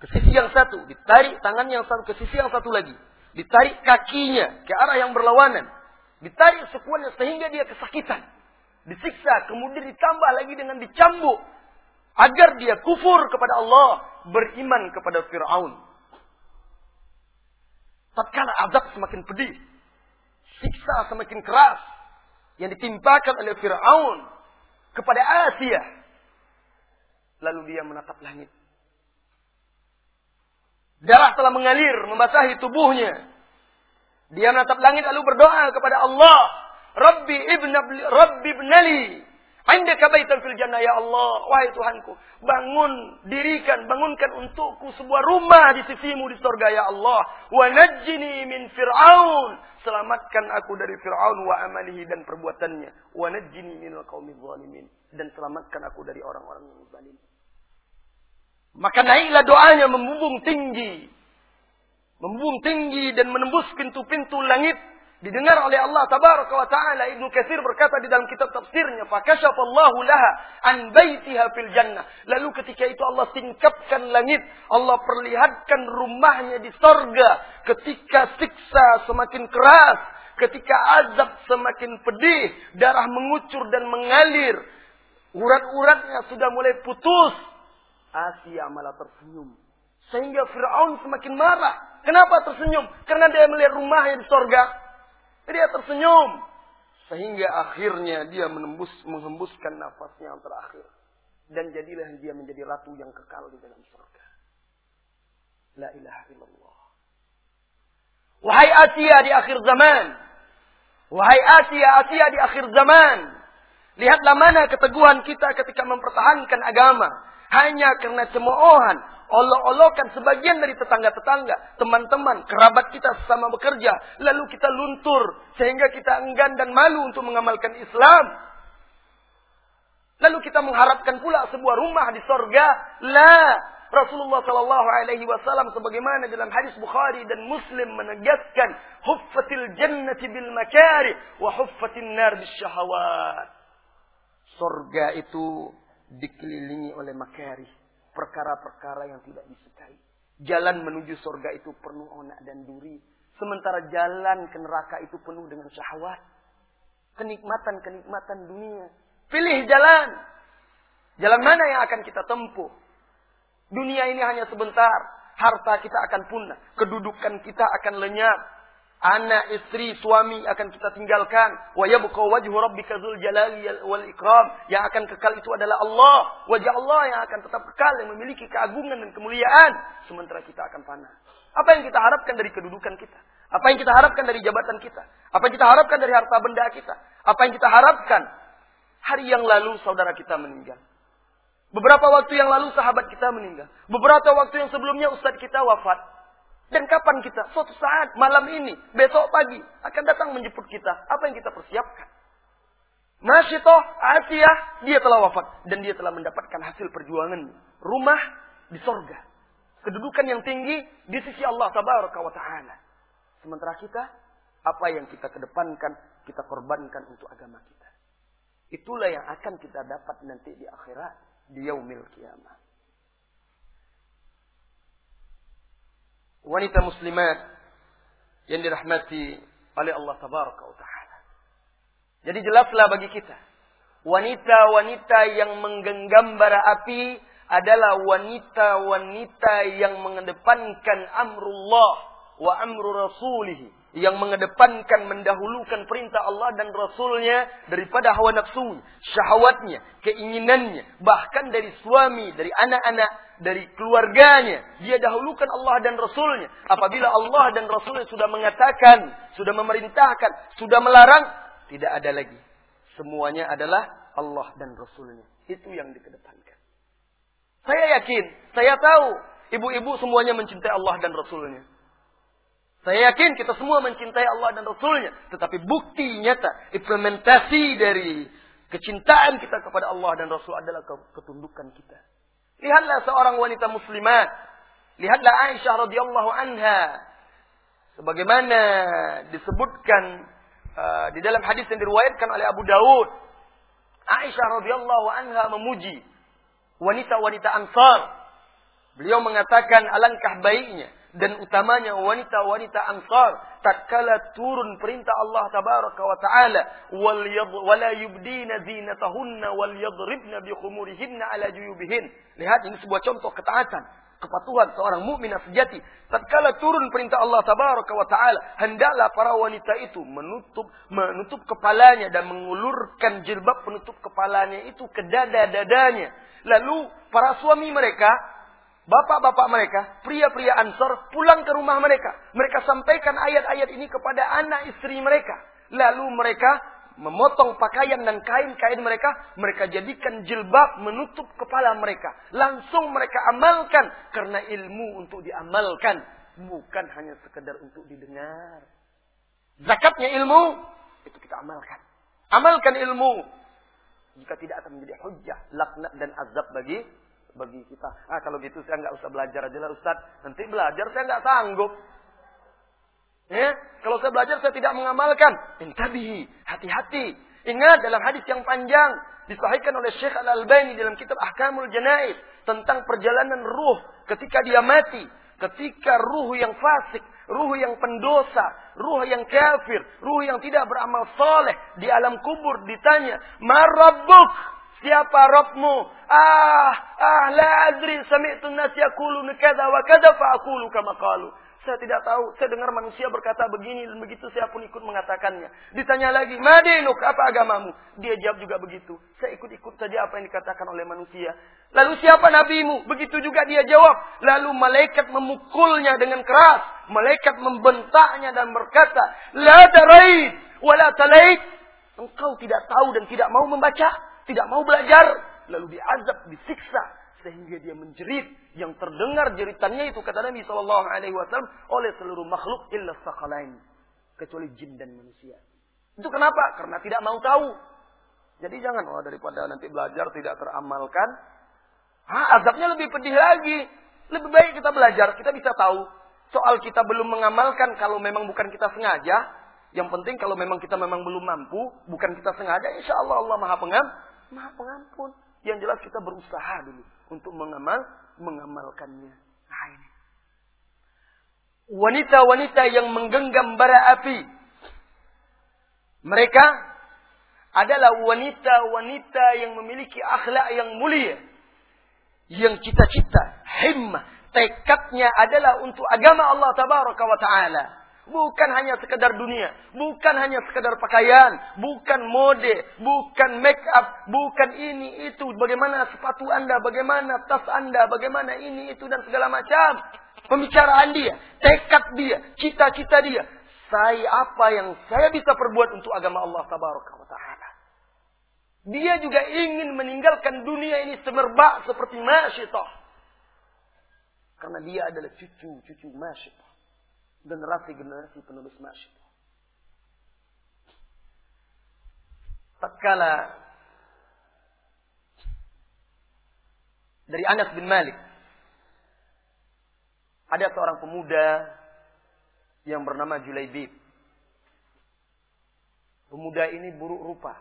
ke sisi yang satu, ditarik tangannya yang satu ke sisi yang satu lagi, ditarik kakinya ke arah yang berlawanan, ditarik sekuatnya sehingga dia kesakitan disiksa, kemudian ditambah lagi dengan dicambuk agar dia kufur kepada Allah, beriman kepada Firaun. Tatkala azab semakin pedih, siksa semakin keras yang ditimpakan oleh Firaun kepada Asia. Lalu dia menatap langit. Darah telah mengalir, membasahi tubuhnya. Dia menatap langit lalu berdoa kepada Allah Rabbi ibn Rabbi ibnali Indaka baitan fil jannah ya Allah. Wahai Tuhanku, bangun, dirikan, bangunkan untukku sebuah rumah di sisimu di surga ya Allah. Wa najjini min Fir'aun. Selamatkan aku dari Fir'aun wa amalihi dan perbuatannya. Wa najjini min qaumi zalimin. Dan selamatkan aku dari orang-orang yang zalim. Maka naiklah doanya membumbung tinggi. Membumbung tinggi dan menembus pintu-pintu langit didengar oleh Allah tabaraka wa taala Ibnu Katsir berkata di dalam kitab tafsirnya fakashafallahu laha an baitiha fil jannah. Lalu ketika itu Allah singkapkan langit Allah perlihatkan rumahnya di sorga. Ketika siksa semakin keras ketika azab semakin pedih darah mengucur dan mengalir urat-uratnya sudah mulai putus. Asia malah tersenyum. Sehingga Firaun semakin marah. Kenapa tersenyum? Karena dia melihat rumahnya di sorga dia tersenyum. Sehingga akhirnya dia menembus, menghembuskan nafasnya yang terakhir. Dan jadilah dia menjadi ratu yang kekal di dalam surga. La ilaha illallah. Wahai Asia di akhir zaman. Wahai Asia, Asia di akhir zaman. Lihatlah mana keteguhan kita ketika mempertahankan agama. Hanya karena cemoohan, olok-olokan sebagian dari tetangga-tetangga, teman-teman, kerabat kita sesama bekerja. Lalu kita luntur sehingga kita enggan dan malu untuk mengamalkan Islam. Lalu kita mengharapkan pula sebuah rumah di sorga. La. Rasulullah Shallallahu Alaihi Wasallam sebagaimana dalam hadis Bukhari dan Muslim menegaskan huffatil jannati bil makari wa huffatin nar bis syahawat. Sorga itu dikelilingi oleh makari, perkara-perkara yang tidak disukai. Jalan menuju sorga itu penuh onak dan duri. Sementara jalan ke neraka itu penuh dengan syahwat. Kenikmatan-kenikmatan dunia. Pilih jalan. Jalan mana yang akan kita tempuh? Dunia ini hanya sebentar. Harta kita akan punah. Kedudukan kita akan lenyap. Anak, istri, suami akan kita tinggalkan. Wa yabqa wajhu rabbika dzul jalali wal ikram. Yang akan kekal itu adalah Allah. Wajah Allah yang akan tetap kekal yang memiliki keagungan dan kemuliaan. Sementara kita akan panah. Apa yang kita harapkan dari kedudukan kita? Apa yang kita harapkan dari jabatan kita? Apa yang kita harapkan dari harta benda kita? Apa yang kita harapkan? Hari yang lalu saudara kita meninggal. Beberapa waktu yang lalu sahabat kita meninggal. Beberapa waktu yang sebelumnya ustadz kita wafat. Dan kapan kita? Suatu saat, malam ini, besok pagi, akan datang menjemput kita. Apa yang kita persiapkan? Nasyitoh, Asiyah, dia telah wafat. Dan dia telah mendapatkan hasil perjuangan. Rumah di sorga. Kedudukan yang tinggi di sisi Allah Tabaraka wa Ta'ala. Sementara kita, apa yang kita kedepankan, kita korbankan untuk agama kita. Itulah yang akan kita dapat nanti di akhirat di yaumil kiamah. Wanita muslimat yang dirahmati oleh Allah tabaraka wa taala. Jadi jelaslah bagi kita, wanita-wanita yang menggenggam bara api adalah wanita-wanita yang mengedepankan amrullah wa amru rasulihi yang mengedepankan mendahulukan perintah Allah dan Rasulnya daripada hawa nafsu, syahwatnya, keinginannya, bahkan dari suami, dari anak-anak, dari keluarganya. Dia dahulukan Allah dan Rasulnya. Apabila Allah dan Rasulnya sudah mengatakan, sudah memerintahkan, sudah melarang, tidak ada lagi. Semuanya adalah Allah dan Rasulnya. Itu yang dikedepankan. Saya yakin, saya tahu, ibu-ibu semuanya mencintai Allah dan Rasulnya. Saya yakin kita semua mencintai Allah dan Rasulnya. Tetapi bukti nyata, implementasi dari kecintaan kita kepada Allah dan Rasul adalah ketundukan kita. Lihatlah seorang wanita muslimat. Lihatlah Aisyah radhiyallahu anha. Sebagaimana disebutkan uh, di dalam hadis yang diriwayatkan oleh Abu Dawud. Aisyah radhiyallahu anha memuji wanita-wanita Ansar. Beliau mengatakan alangkah baiknya dan utamanya wanita-wanita Ansar tatkala turun perintah Allah tabaraka wa taala wal wala yubdina zinatahunna wal yadribna bi khumurihinna ala juyubihin. Lihat ini sebuah contoh ketaatan kepatuhan seorang mukminah sejati. Tatkala turun perintah Allah tabaraka wa taala hendaklah para wanita itu menutup menutup kepalanya dan mengulurkan jilbab penutup kepalanya itu ke dada-dadanya. Lalu para suami mereka Bapak-bapak mereka, pria-pria ansor, pulang ke rumah mereka. Mereka sampaikan ayat-ayat ini kepada anak istri mereka. Lalu mereka memotong pakaian dan kain-kain mereka. Mereka jadikan jilbab menutup kepala mereka. Langsung mereka amalkan. Karena ilmu untuk diamalkan. Bukan hanya sekedar untuk didengar. Zakatnya ilmu, itu kita amalkan. Amalkan ilmu. Jika tidak akan menjadi hujah, laknat dan azab bagi bagi kita. Ah kalau gitu saya nggak usah belajar aja lah Ustaz. Nanti belajar saya nggak sanggup. Ya, kalau saya belajar saya tidak mengamalkan. Intabihi, hati-hati. Ingat dalam hadis yang panjang disahihkan oleh Syekh Al-Albani dalam kitab Ahkamul Janaiz tentang perjalanan ruh ketika dia mati, ketika ruh yang fasik, ruh yang pendosa, ruh yang kafir, ruh yang tidak beramal soleh di alam kubur ditanya, "Marabbuk?" Siapa Rabbmu? Ah, ah, la adri sami'tu nas yakulun kada wa kada fa aqulu kama qalu. Saya tidak tahu. Saya dengar manusia berkata begini dan begitu. Saya pun ikut mengatakannya. Ditanya lagi, Madinuk, apa agamamu? Dia jawab juga begitu. Saya ikut-ikut saja apa yang dikatakan oleh manusia. Lalu siapa nabimu? Begitu juga dia jawab. Lalu malaikat memukulnya dengan keras. Malaikat membentaknya dan berkata, La darait, wala talait. Engkau tidak tahu dan tidak mau membaca. Tidak mau belajar. Lalu diazab, disiksa sehingga dia menjerit yang terdengar jeritannya itu kata Nabi Shallallahu Alaihi Wasallam oleh seluruh makhluk illa sakalain kecuali jin dan manusia. Itu kenapa? Karena tidak mau tahu. Jadi jangan oh daripada nanti belajar tidak teramalkan. Ha, azabnya lebih pedih lagi. Lebih baik kita belajar, kita bisa tahu. Soal kita belum mengamalkan kalau memang bukan kita sengaja. Yang penting kalau memang kita memang belum mampu, bukan kita sengaja, insya Allah Allah maha pengam, maha pengampun. Yang jelas kita berusaha dulu untuk mengamal mengamalkannya. Nah ini. Wanita-wanita yang menggenggam bara api. Mereka adalah wanita-wanita yang memiliki akhlak yang mulia. Yang cita-cita, himmah, tekadnya adalah untuk agama Allah tabaraka wa ta'ala. Bukan hanya sekedar dunia, bukan hanya sekedar pakaian, bukan mode, bukan make up, bukan ini itu, bagaimana sepatu Anda, bagaimana tas Anda, bagaimana ini itu dan segala macam. Pembicaraan dia, tekad dia, cita-cita dia. Saya apa yang saya bisa perbuat untuk agama Allah tabaraka wa taala. Dia juga ingin meninggalkan dunia ini semerbak seperti Masyitah. Karena dia adalah cucu-cucu Masyitah generasi-generasi penulis nasyid. Tatkala dari Anas bin Malik ada seorang pemuda yang bernama Julaibib. Pemuda ini buruk rupa.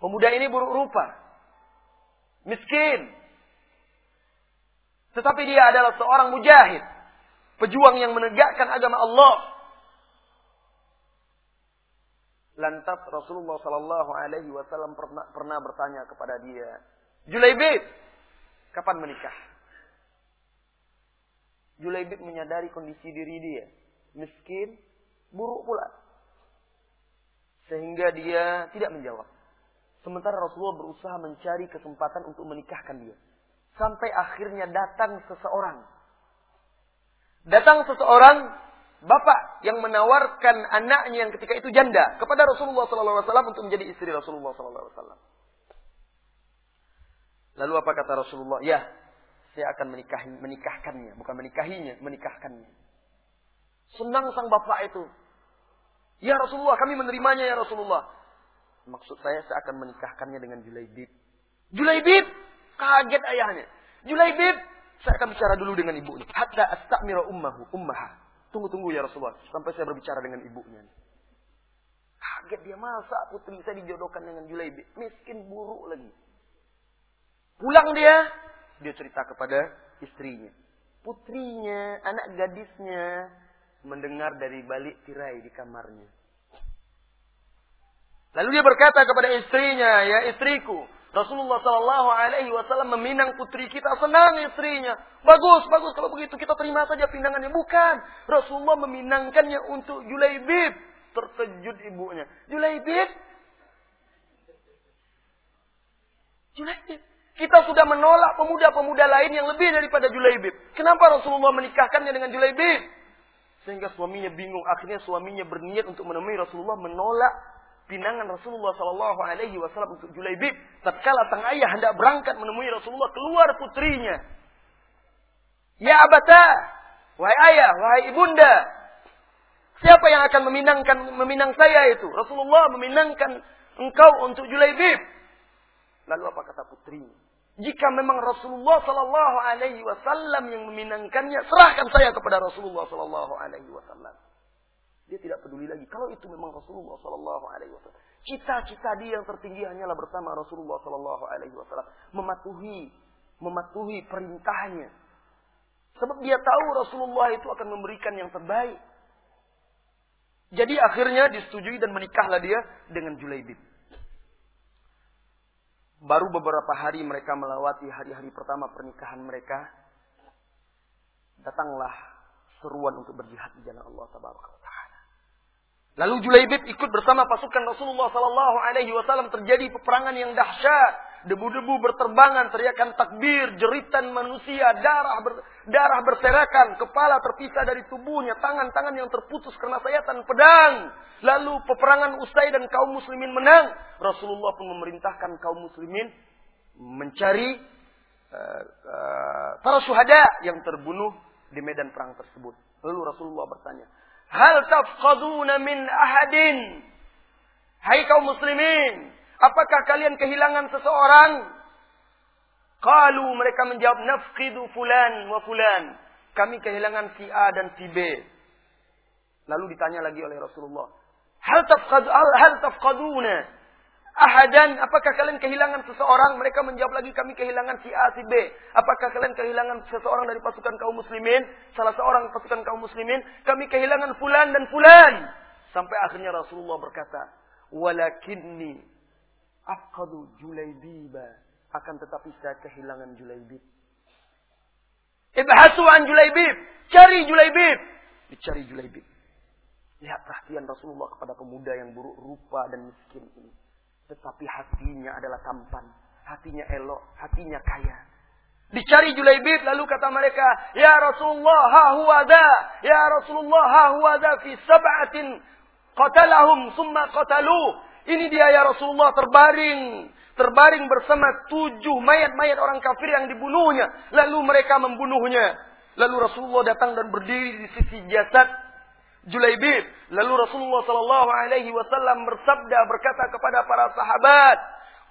Pemuda ini buruk rupa. Miskin, tetapi dia adalah seorang mujahid. Pejuang yang menegakkan agama Allah. Lantas Rasulullah Sallallahu Alaihi Wasallam pernah, pernah bertanya kepada dia, Julaibib, kapan menikah? Julaibib menyadari kondisi diri dia, miskin, buruk pula, sehingga dia tidak menjawab. Sementara Rasulullah berusaha mencari kesempatan untuk menikahkan dia. Sampai akhirnya datang seseorang. Datang seseorang bapak yang menawarkan anaknya yang ketika itu janda kepada Rasulullah SAW untuk menjadi istri Rasulullah SAW. Lalu apa kata Rasulullah? Ya, saya akan menikahi, menikahkannya, bukan menikahinya, menikahkannya. Senang sang bapak itu. Ya Rasulullah, kami menerimanya ya Rasulullah. Maksud saya, saya akan menikahkannya dengan Julaibib. Julaibib, Kaget ayahnya. Julaibib, saya akan bicara dulu dengan ibunya. Hatta astamira ummahu, ummaha. Tunggu-tunggu ya Rasulullah. Sampai saya berbicara dengan ibunya. Kaget dia, masa putri saya dijodohkan dengan Julaibib. Miskin buruk lagi. Pulang dia, dia cerita kepada istrinya. Putrinya, anak gadisnya, mendengar dari balik tirai di kamarnya. Lalu dia berkata kepada istrinya, ya istriku, Rasulullah Shallallahu Alaihi Wasallam meminang putri kita senang istrinya. Bagus, bagus kalau begitu kita terima saja pinangannya. Bukan, Rasulullah meminangkannya untuk Julaibib. Terkejut ibunya. Julaibib? Julaibib. Kita sudah menolak pemuda-pemuda lain yang lebih daripada Julaibib. Kenapa Rasulullah menikahkannya dengan Julaibib? Sehingga suaminya bingung. Akhirnya suaminya berniat untuk menemui Rasulullah menolak pinangan Rasulullah Shallallahu Alaihi Wasallam untuk Julaibib. Tatkala sang ayah hendak berangkat menemui Rasulullah, keluar putrinya. Ya abata, wahai ayah, wahai ibunda, siapa yang akan meminangkan meminang saya itu? Rasulullah meminangkan engkau untuk Julaibib. Lalu apa kata putrinya? Jika memang Rasulullah Shallallahu Alaihi Wasallam yang meminangkannya, serahkan saya kepada Rasulullah Shallallahu Alaihi Wasallam. Dia tidak peduli lagi. Kalau itu memang Rasulullah Sallallahu Alaihi Wasallam. Cita-cita dia yang tertinggi hanyalah bersama Rasulullah Sallallahu Alaihi Wasallam. Mematuhi, mematuhi perintahnya. Sebab dia tahu Rasulullah itu akan memberikan yang terbaik. Jadi akhirnya disetujui dan menikahlah dia dengan Julaibib. Baru beberapa hari mereka melewati hari-hari pertama pernikahan mereka. datanglah seruan untuk berjihad di jalan Allah taala. Lalu Julaibib ikut bersama pasukan Rasulullah sallallahu alaihi wasallam terjadi peperangan yang dahsyat. Debu-debu berterbangan, teriakan takbir, jeritan manusia, darah ber, darah berserakan, kepala terpisah dari tubuhnya, tangan-tangan yang terputus karena sayatan pedang. Lalu peperangan usai dan kaum muslimin menang. Rasulullah pun memerintahkan kaum muslimin mencari uh, uh, para syuhada yang terbunuh di medan perang tersebut. Lalu Rasulullah bertanya, "Hal tafqaduna min ahadin?" Hai kaum muslimin, apakah kalian kehilangan seseorang? Qalu mereka menjawab, "Nafqidu fulan wa fulan." Kami kehilangan si A dan si B. Lalu ditanya lagi oleh Rasulullah, "Hal tafqad hal tafqaduna ahadan, apakah kalian kehilangan seseorang? Mereka menjawab lagi, kami kehilangan si A, si B. Apakah kalian kehilangan seseorang dari pasukan kaum muslimin? Salah seorang pasukan kaum muslimin, kami kehilangan fulan dan fulan. Sampai akhirnya Rasulullah berkata, walakinni afqadu Julaibiba. Akan tetapi saya kehilangan Julaibib. Ibhasu an Julaibib. Cari Julaibib. Dicari Julaibib. Lihat perhatian Rasulullah kepada pemuda yang buruk rupa dan miskin ini. Tetapi hatinya adalah tampan. Hatinya elok. Hatinya kaya. Dicari Julaibib lalu kata mereka, Ya Rasulullah ha huwa da. Ya Rasulullah ha huwa da fi sab'atin qatalahum summa qatalu. Ini dia ya Rasulullah terbaring. Terbaring bersama tujuh mayat-mayat orang kafir yang dibunuhnya. Lalu mereka membunuhnya. Lalu Rasulullah datang dan berdiri di sisi jasad Julaibib. Lalu Rasulullah Sallallahu Alaihi Wasallam bersabda berkata kepada para sahabat,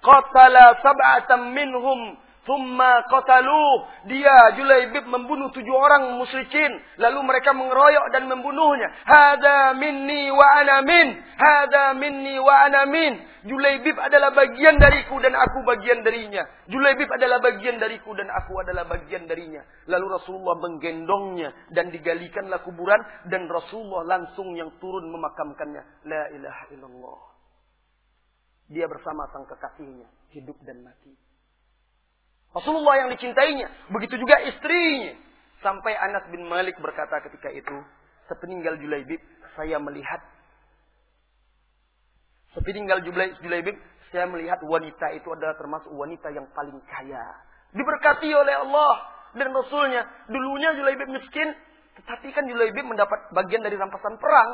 "Qatala sab'atan minhum Thumma qatalu. Dia Julaibib membunuh tujuh orang musyrikin. Lalu mereka mengeroyok dan membunuhnya. Hada minni wa ana min. Hada minni wa ana min. Julaibib adalah bagian dariku dan aku bagian darinya. Julaibib adalah bagian dariku dan aku adalah bagian darinya. Lalu Rasulullah menggendongnya dan digalikanlah kuburan dan Rasulullah langsung yang turun memakamkannya. La ilaha illallah. Dia bersama sang kekasihnya, hidup dan mati. Rasulullah yang dicintainya. Begitu juga istrinya. Sampai Anas bin Malik berkata ketika itu, sepeninggal Julaibib, saya melihat sepeninggal Julaibib, saya melihat wanita itu adalah termasuk wanita yang paling kaya. Diberkati oleh Allah dan Rasulnya. Dulunya Julaibib miskin, tetapi kan Julaibib mendapat bagian dari rampasan perang.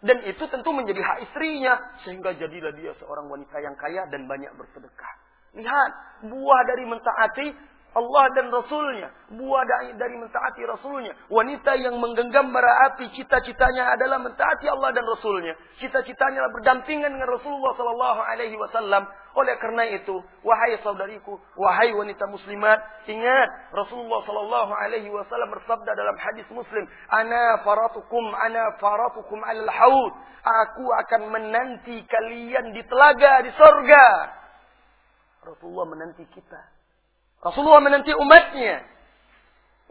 Dan itu tentu menjadi hak istrinya. Sehingga jadilah dia seorang wanita yang kaya dan banyak bersedekah. Lihat, buah dari mentaati Allah dan Rasulnya. Buah dari mentaati Rasulnya. Wanita yang menggenggam bara api, cita-citanya adalah mentaati Allah dan Rasulnya. Cita-citanya berdampingan dengan Rasulullah Sallallahu Alaihi Wasallam. Oleh karena itu, wahai saudariku, wahai wanita muslimat, ingat Rasulullah Sallallahu Alaihi Wasallam bersabda dalam hadis Muslim, "Ana faratukum, ana faratukum al haud." Aku akan menanti kalian di telaga di sorga. Rasulullah menanti kita. Rasulullah menanti umatnya.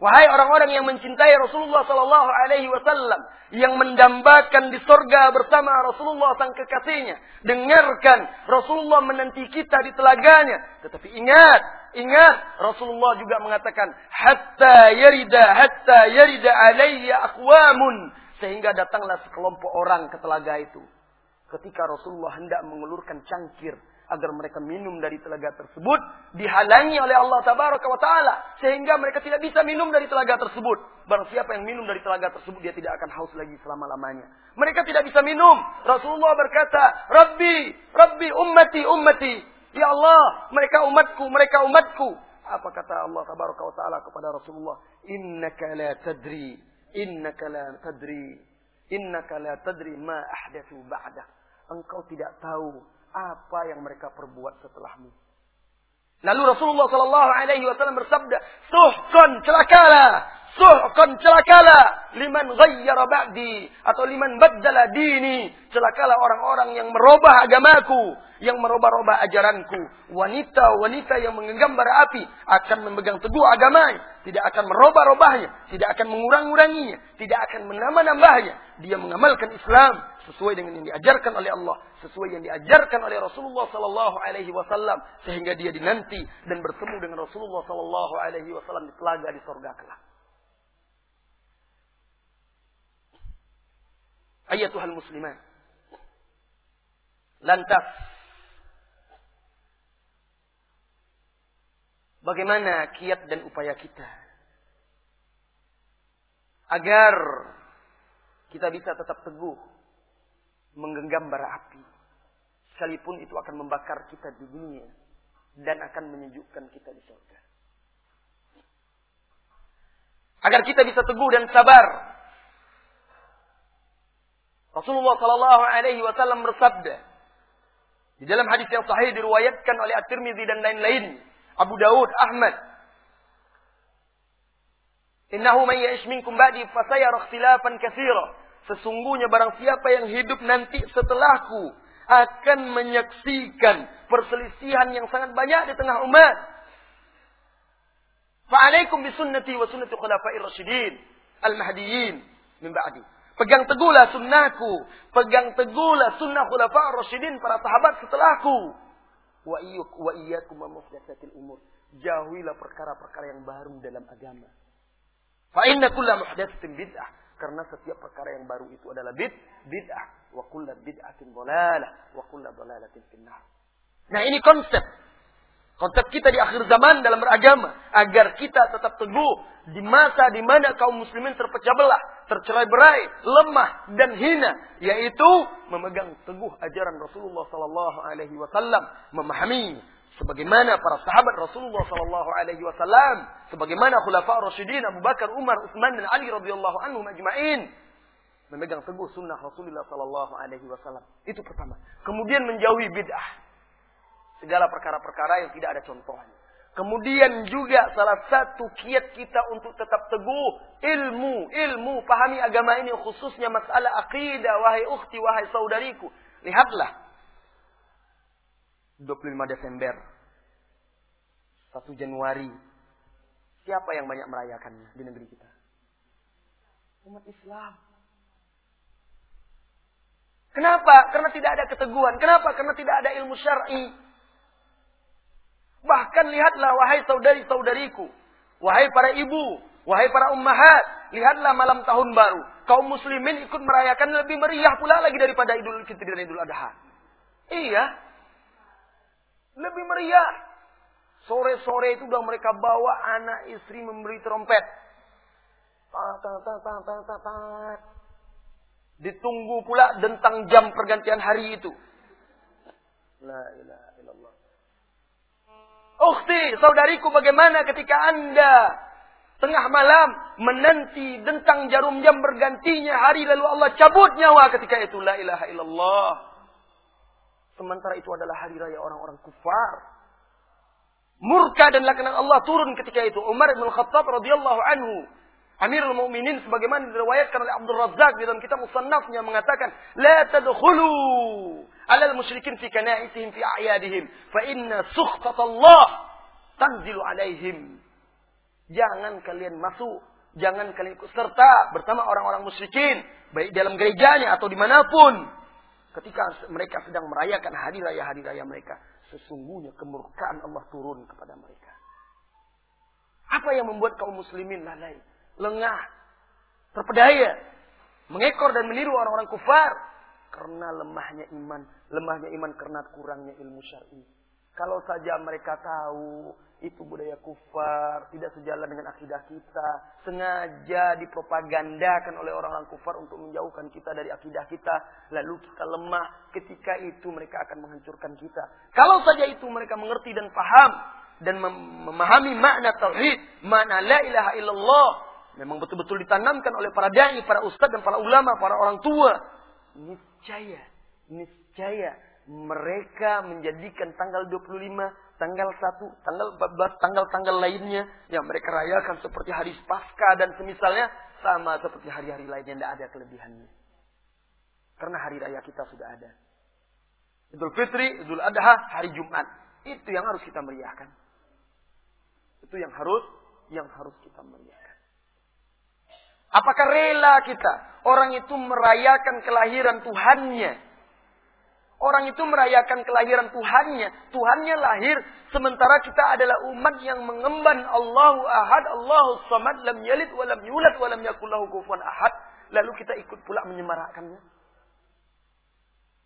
Wahai orang-orang yang mencintai Rasulullah Sallallahu Alaihi Wasallam, yang mendambakan di sorga bersama Rasulullah sang kekasihnya, dengarkan Rasulullah menanti kita di telaganya. Tetapi ingat, ingat Rasulullah juga mengatakan, hatta yarida, hatta yarida alayya akwamun, sehingga datanglah sekelompok orang ke telaga itu. Ketika Rasulullah hendak mengulurkan cangkir agar mereka minum dari telaga tersebut dihalangi oleh Allah tabaraka wa taala sehingga mereka tidak bisa minum dari telaga tersebut. Barang siapa yang minum dari telaga tersebut dia tidak akan haus lagi selama-lamanya. Mereka tidak bisa minum. Rasulullah berkata, "Rabbi, Rabbi ummati ummati." Ya Allah, mereka umatku, mereka umatku. Apa kata Allah tabaraka wa taala kepada Rasulullah? "Innaka la tadri, innaka la tadri, innaka la tadri ma ahdathu ba'dak." Engkau tidak tahu apa yang mereka perbuat setelahmu. Lalu Rasulullah Shallallahu Alaihi Wasallam bersabda, "Suhkon celakalah, suhkon celakalah, liman ghayyara ba'di. Atau liman baddala dini, celakalah orang-orang yang merubah agamaku, yang merubah-rubah ajaranku. Wanita-wanita yang menggenggam bara api akan memegang teguh agamanya, tidak akan merubah-rubahnya, tidak akan mengurang-uranginya, tidak akan menambah-nambahnya. Dia mengamalkan Islam sesuai dengan yang diajarkan oleh Allah, sesuai yang diajarkan oleh Rasulullah sallallahu alaihi wasallam. Sehingga dia dinanti dan bertemu dengan Rasulullah sallallahu alaihi wasallam di telaga di surga kelak. Ayatuhal muslimah. Lantas. Bagaimana kiat dan upaya kita? Agar kita bisa tetap teguh menggenggam bara api. Sekalipun itu akan membakar kita di dunia dan akan menyejukkan kita di surga. Agar kita bisa teguh dan sabar. Rasulullah Sallallahu Alaihi Wasallam bersabda di dalam hadis yang sahih diriwayatkan oleh At-Tirmidzi dan lain-lain, Abu Daud, Ahmad. Innahu man ya'ish minkum ba'di fasayara ikhtilafan katsira. Sesungguhnya barang siapa yang hidup nanti setelahku akan menyaksikan perselisihan yang sangat banyak di tengah umat. Fa'alaikum bisunnati wa sunnati khulafa'ir rasyidin al-mahdiyyin min ba'di. Pegang teguhlah sunnahku, pegang teguhlah sunnah khulafa'ir rasyidin para sahabat setelahku. Wa iyyuk wa iyyakum muhdatsatil umur. Jauhilah perkara-perkara yang baru dalam agama. Fa inna kulla muhdatsatin bid'ah. Karena setiap perkara yang baru itu adalah bid, bid'ah. Wa kulla bid'atin dhalalah. Wa kulla dhalalatin finnar. Nah ini konsep. Konsep kita di akhir zaman dalam beragama. Agar kita tetap teguh di masa di mana kaum muslimin terpecah belah, tercerai berai, lemah dan hina, yaitu memegang teguh ajaran Rasulullah sallallahu alaihi wasallam, memahami sebagaimana para sahabat Rasulullah sallallahu alaihi wasallam, sebagaimana khulafa Rasyidin Abu Bakar, Umar, Utsman dan Ali radhiyallahu anhum ajma'in memegang teguh sunnah Rasulullah sallallahu alaihi wasallam. Itu pertama. Kemudian menjauhi bid'ah. Segala perkara-perkara yang tidak ada contohnya. Kemudian juga salah satu kiat kita untuk tetap teguh ilmu, ilmu, pahami agama ini khususnya masalah akidah, wahai ukhti, wahai saudariku. Lihatlah 25 Desember 1 Januari siapa yang banyak merayakannya di negeri kita? Umat Islam. Kenapa? Karena tidak ada keteguhan. Kenapa? Karena tidak ada ilmu syar'i. Bahkan lihatlah wahai saudari-saudariku, wahai para ibu, wahai para ummahat, lihatlah malam tahun baru. Kaum muslimin ikut merayakan lebih meriah pula lagi daripada Idul Fitri dan Idul Adha. Iya, lebih meriah. Sore-sore itu udah mereka bawa anak istri memberi trompet. Ditunggu pula tentang jam pergantian hari itu. La ilaha illallah. Ukhti, saudariku bagaimana ketika anda tengah malam menanti tentang jarum jam bergantinya hari lalu Allah cabut nyawa ketika itu. La ilaha illallah. Sementara itu adalah hari raya orang-orang kufar. Murka dan laknat Allah turun ketika itu. Umar bin Khattab radhiyallahu anhu. Amirul Mukminin sebagaimana diriwayatkan oleh Abdul Razak di dalam kitab musannafnya mengatakan, "La tadkhulu 'ala al-musyrikin fi kana'isihim fi a'yadihim, fa inna Allah tanzilu 'alaihim." Jangan kalian masuk, jangan kalian ikut serta bersama orang-orang musyrikin, baik dalam gerejanya atau di mana pun ketika mereka sedang merayakan hari raya hari raya mereka, sesungguhnya kemurkaan Allah turun kepada mereka. Apa yang membuat kaum muslimin lalai, lengah, terpedaya, mengekor dan meniru orang-orang kufar? Karena lemahnya iman, lemahnya iman karena kurangnya ilmu syar'i. Kalau saja mereka tahu itu budaya kufar, tidak sejalan dengan akidah kita, sengaja dipropagandakan oleh orang-orang kufar untuk menjauhkan kita dari akidah kita, lalu kita lemah, ketika itu mereka akan menghancurkan kita. Kalau saja itu mereka mengerti dan paham dan memahami makna tauhid, makna la ilaha illallah, memang betul-betul ditanamkan oleh para dai, para ustadz dan para ulama, para orang tua, niscaya, niscaya mereka menjadikan tanggal 25 tanggal 1, tanggal 14, tanggal-tanggal lainnya yang mereka rayakan seperti hari Pasca dan semisalnya sama seperti hari-hari lainnya tidak ada kelebihannya. Karena hari raya kita sudah ada. Idul Fitri, Idul Adha, hari Jumat. Itu yang harus kita meriahkan. Itu yang harus yang harus kita meriahkan. Apakah rela kita orang itu merayakan kelahiran Tuhannya Orang itu merayakan kelahiran Tuhannya. Tuhannya lahir. Sementara kita adalah umat yang mengemban Allahu ahad, Allahu samad, lam yalid, walam yulad, walam yakullahu kufuan ahad. Lalu kita ikut pula menyemarakkannya.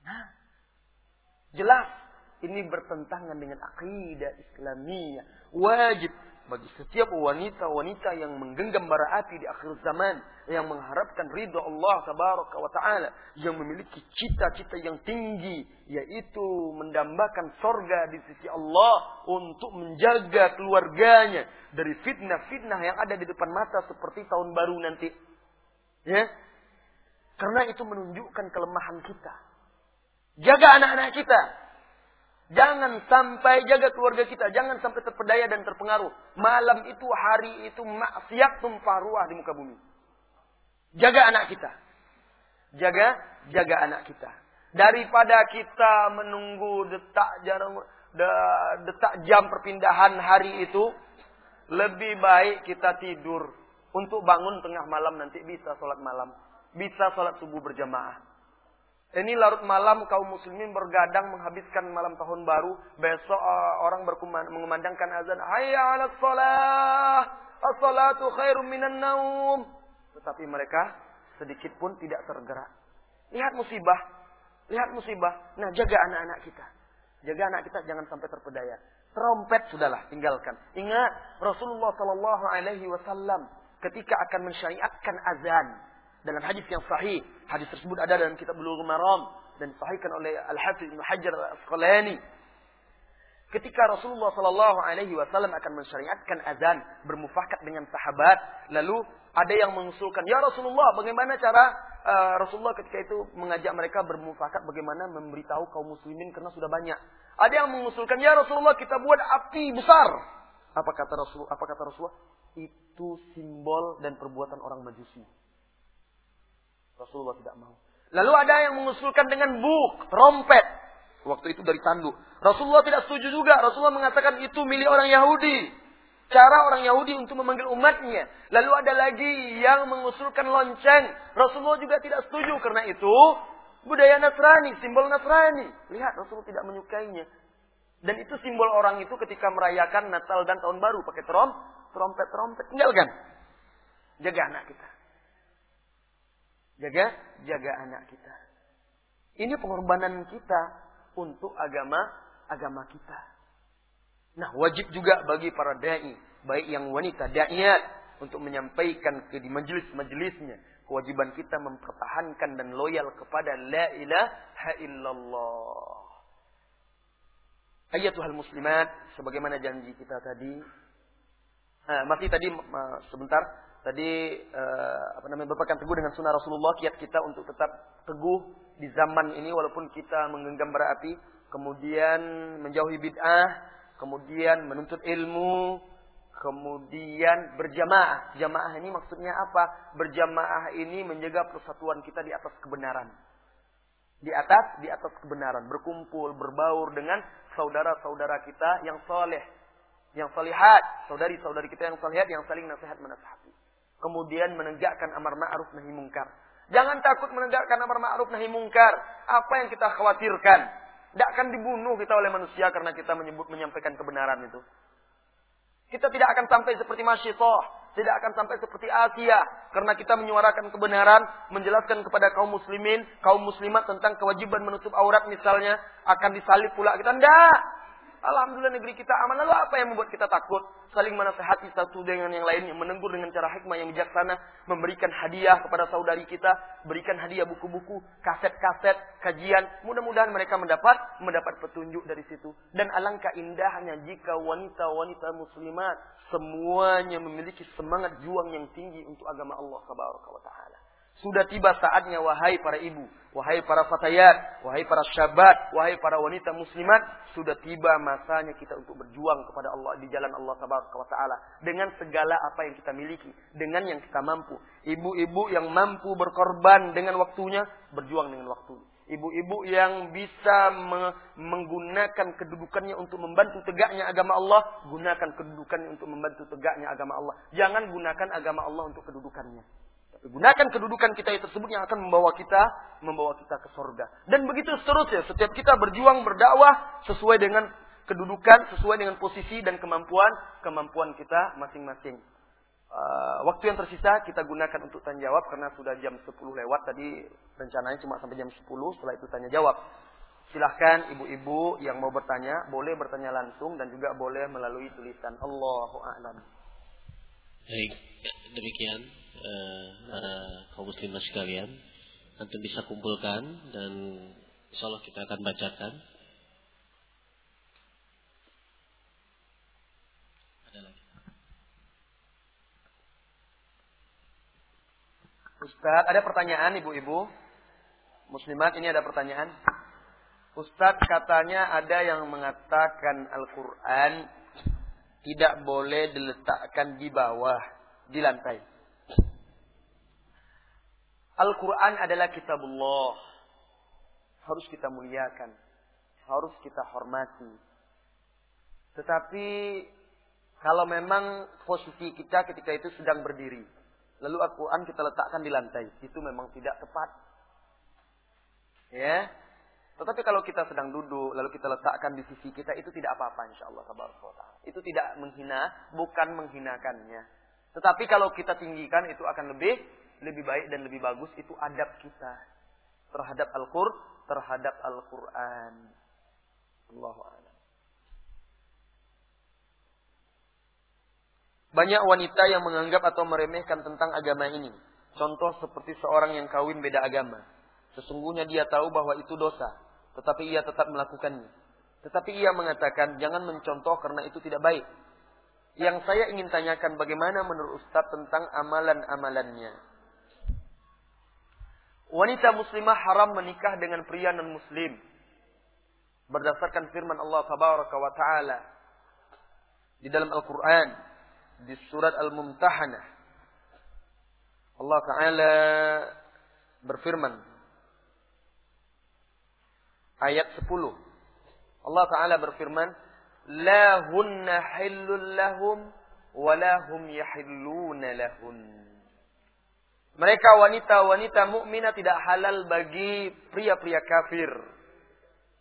Nah, jelas ini bertentangan dengan akidah Islamiyah. Wajib bagi setiap wanita-wanita yang menggenggam bara api di akhir zaman yang mengharapkan ridho Allah tabaraka wa taala yang memiliki cita-cita yang tinggi yaitu mendambakan sorga di sisi Allah untuk menjaga keluarganya dari fitnah-fitnah yang ada di depan mata seperti tahun baru nanti. Ya? Karena itu menunjukkan kelemahan kita. Jaga anak-anak kita Jangan sampai jaga keluarga kita. Jangan sampai terpedaya dan terpengaruh. Malam itu, hari itu maksiat tumpah di muka bumi. Jaga anak kita. Jaga, jaga anak kita. Daripada kita menunggu detak jarang, detak jam perpindahan hari itu, lebih baik kita tidur untuk bangun tengah malam nanti bisa sholat malam, bisa sholat subuh berjamaah. Ini larut malam kaum muslimin bergadang menghabiskan malam tahun baru. Besok uh, orang mengumandangkan azan. Hayya ala salah. As-salatu minan naum. Tetapi mereka sedikit pun tidak tergerak. Lihat musibah. Lihat musibah. Nah jaga anak-anak kita. Jaga anak kita jangan sampai terpedaya. Trompet sudahlah tinggalkan. Ingat Rasulullah Sallallahu Alaihi Wasallam ketika akan mensyariatkan azan dalam hadis yang sahih. Hadis tersebut ada dalam kitab Bulughul Maram dan disahihkan oleh Al-Hafiz Ibnu Hajar Al-Asqalani. Ketika Rasulullah Sallallahu Alaihi Wasallam akan mensyariatkan azan bermufakat dengan sahabat, lalu ada yang mengusulkan, ya Rasulullah, bagaimana cara uh, Rasulullah ketika itu mengajak mereka bermufakat bagaimana memberitahu kaum muslimin karena sudah banyak. Ada yang mengusulkan, ya Rasulullah kita buat api besar. Apa kata Rasulullah? Apa kata Rasulullah? Itu simbol dan perbuatan orang majusi. Rasulullah tidak mau. Lalu ada yang mengusulkan dengan buk, trompet. Waktu itu dari tanduk. Rasulullah tidak setuju juga. Rasulullah mengatakan itu milik orang Yahudi. Cara orang Yahudi untuk memanggil umatnya. Lalu ada lagi yang mengusulkan lonceng. Rasulullah juga tidak setuju karena itu budaya Nasrani, simbol Nasrani. Lihat Rasulullah tidak menyukainya. Dan itu simbol orang itu ketika merayakan Natal dan Tahun Baru pakai trom, trompet, trompet. Tinggalkan. Jaga anak kita. Jaga, jaga anak kita. Ini pengorbanan kita untuk agama agama kita. Nah, wajib juga bagi para dai, baik yang wanita daiat untuk menyampaikan ke di majelis-majelisnya kewajiban kita mempertahankan dan loyal kepada la ilaha illallah. Ayatuhal muslimat, sebagaimana janji kita tadi. Nah, masih tadi sebentar. Tadi uh, apa namanya berpegang teguh dengan sunnah Rasulullah kiat kita untuk tetap teguh di zaman ini walaupun kita menggenggam bara api kemudian menjauhi bid'ah kemudian menuntut ilmu kemudian berjamaah. Jamaah ini maksudnya apa? Berjamaah ini menjaga persatuan kita di atas kebenaran. Di atas di atas kebenaran. Berkumpul berbaur dengan saudara-saudara kita yang soleh yang salihat saudari-saudari kita yang salihat yang saling nasihat menasihati kemudian menegakkan amar ma'ruf nahi mungkar. Jangan takut menegakkan amar ma'ruf nahi mungkar. Apa yang kita khawatirkan? Tidak akan dibunuh kita oleh manusia karena kita menyebut menyampaikan kebenaran itu. Kita tidak akan sampai seperti Masyisoh. Tidak akan sampai seperti Asia. Karena kita menyuarakan kebenaran. Menjelaskan kepada kaum muslimin. Kaum muslimat tentang kewajiban menutup aurat misalnya. Akan disalib pula. Kita tidak. Alhamdulillah negeri kita aman. Lalu apa yang membuat kita takut? Saling menasehati satu dengan yang lain. Yang menegur dengan cara hikmah yang bijaksana. Memberikan hadiah kepada saudari kita. Berikan hadiah buku-buku, kaset-kaset, kajian. Mudah-mudahan mereka mendapat mendapat petunjuk dari situ. Dan alangkah indahnya jika wanita-wanita muslimat semuanya memiliki semangat juang yang tinggi untuk agama Allah Subhanahu wa taala. Sudah tiba saatnya wahai para ibu, wahai para fatayat, wahai para syabat, wahai para wanita muslimat, sudah tiba masanya kita untuk berjuang kepada Allah di jalan Allah taala dengan segala apa yang kita miliki, dengan yang kita mampu. Ibu-ibu yang mampu berkorban dengan waktunya, berjuang dengan waktu. Ibu-ibu yang bisa me menggunakan kedudukannya untuk membantu tegaknya agama Allah, gunakan kedudukannya untuk membantu tegaknya agama Allah. Jangan gunakan agama Allah untuk kedudukannya. Gunakan kedudukan kita tersebut yang akan membawa kita membawa kita ke surga. Dan begitu seterusnya. Setiap kita berjuang berdakwah sesuai dengan kedudukan, sesuai dengan posisi dan kemampuan kemampuan kita masing-masing. Uh, waktu yang tersisa kita gunakan untuk tanya jawab karena sudah jam 10 lewat tadi rencananya cuma sampai jam 10 setelah itu tanya jawab. Silahkan ibu-ibu yang mau bertanya boleh bertanya langsung dan juga boleh melalui tulisan Allahu a'lam. Baik, demikian uh, para kaum muslimah sekalian. Nanti bisa kumpulkan dan insya Allah kita akan bacakan Ustadz, ada pertanyaan ibu-ibu? Muslimat, ini ada pertanyaan. Ustadz katanya ada yang mengatakan Al-Quran tidak boleh diletakkan di bawah, di lantai. Al-Quran adalah kitabullah. Harus kita muliakan. Harus kita hormati. Tetapi kalau memang posisi kita ketika itu sedang berdiri lalu Al-Quran kita letakkan di lantai. Itu memang tidak tepat. Ya. Tetapi kalau kita sedang duduk, lalu kita letakkan di sisi kita, itu tidak apa-apa insya Allah. Itu tidak menghina, bukan menghinakannya. Tetapi kalau kita tinggikan, itu akan lebih lebih baik dan lebih bagus. Itu adab kita terhadap Al-Qur'an, terhadap Al-Quran. Allahu Banyak wanita yang menganggap atau meremehkan tentang agama ini. Contoh seperti seorang yang kawin beda agama. Sesungguhnya dia tahu bahwa itu dosa. Tetapi ia tetap melakukannya. Tetapi ia mengatakan jangan mencontoh karena itu tidak baik. Yang saya ingin tanyakan bagaimana menurut Ustaz tentang amalan-amalannya. Wanita muslimah haram menikah dengan pria non-muslim. Berdasarkan firman Allah Tabaraka wa Ta'ala. Di dalam Al-Quran di surat Al-Mumtahanah. Allah Ta'ala berfirman. Ayat 10. Allah Ta'ala berfirman. La hunna hillun lahum wa lahum yahilluna lahun. Mereka wanita-wanita mukminah tidak halal bagi pria-pria kafir.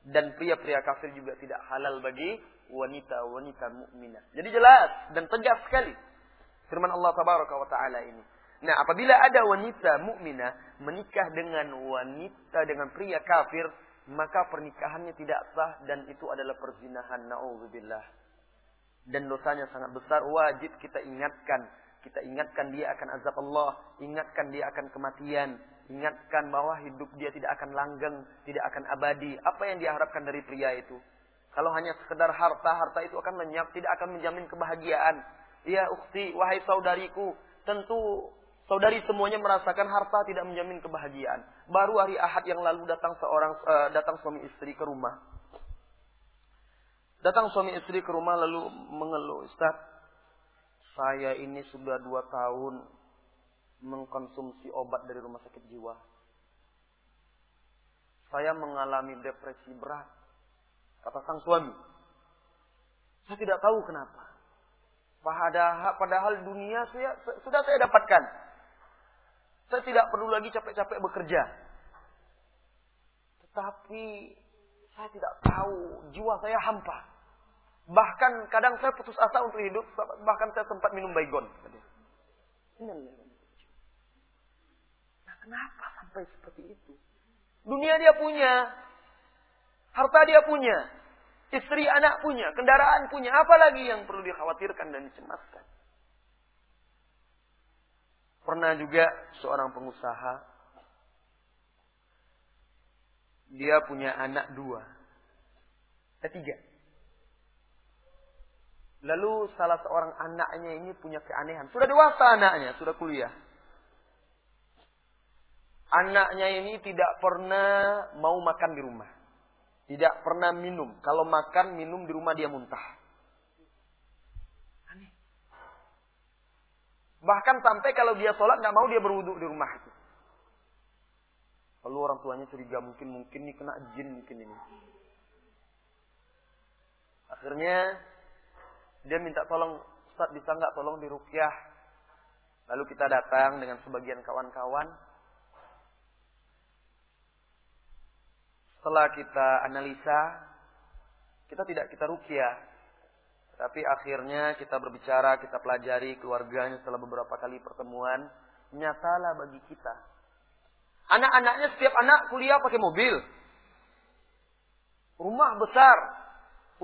Dan pria-pria kafir juga tidak halal bagi wanita-wanita mukminah. Jadi jelas dan tegas sekali firman Allah wa taala ini. Nah, apabila ada wanita mukminah menikah dengan wanita dengan pria kafir, maka pernikahannya tidak sah dan itu adalah perzinahan. Nauzubillah. Dan dosanya sangat besar, wajib kita ingatkan. Kita ingatkan dia akan azab Allah, ingatkan dia akan kematian, ingatkan bahwa hidup dia tidak akan langgeng, tidak akan abadi. Apa yang diharapkan dari pria itu? Kalau hanya sekedar harta, harta itu akan lenyap, tidak akan menjamin kebahagiaan. Ya ukti, wahai saudariku, tentu saudari semuanya merasakan harta tidak menjamin kebahagiaan. Baru hari Ahad yang lalu datang seorang uh, datang suami istri ke rumah. Datang suami istri ke rumah lalu mengeluh, Ustaz, saya ini sudah dua tahun mengkonsumsi obat dari rumah sakit jiwa. Saya mengalami depresi berat Kata sang suami. Saya tidak tahu kenapa. Padahal, padahal dunia saya, sudah saya dapatkan. Saya tidak perlu lagi capek-capek bekerja. Tetapi saya tidak tahu, jiwa saya hampa. Bahkan kadang saya putus asa untuk hidup, bahkan saya sempat minum baygon. Nah, kenapa sampai seperti itu? Dunia dia punya, Harta dia punya. Istri anak punya. Kendaraan punya. Apalagi yang perlu dikhawatirkan dan dicemaskan. Pernah juga seorang pengusaha. Dia punya anak dua. Eh, tiga. Lalu salah seorang anaknya ini punya keanehan. Sudah dewasa anaknya, sudah kuliah. Anaknya ini tidak pernah mau makan di rumah. Tidak pernah minum. Kalau makan, minum di rumah dia muntah. Bahkan sampai kalau dia sholat nggak mau dia berwudhu di rumah. Lalu orang tuanya curiga mungkin mungkin ini kena jin mungkin ini. Akhirnya dia minta tolong Ustaz bisa nggak tolong dirukyah. Lalu kita datang dengan sebagian kawan-kawan Setelah kita analisa, kita tidak kita rukyah. Tapi akhirnya kita berbicara, kita pelajari keluarganya setelah beberapa kali pertemuan. Nyatalah bagi kita. Anak-anaknya setiap anak kuliah pakai mobil. Rumah besar.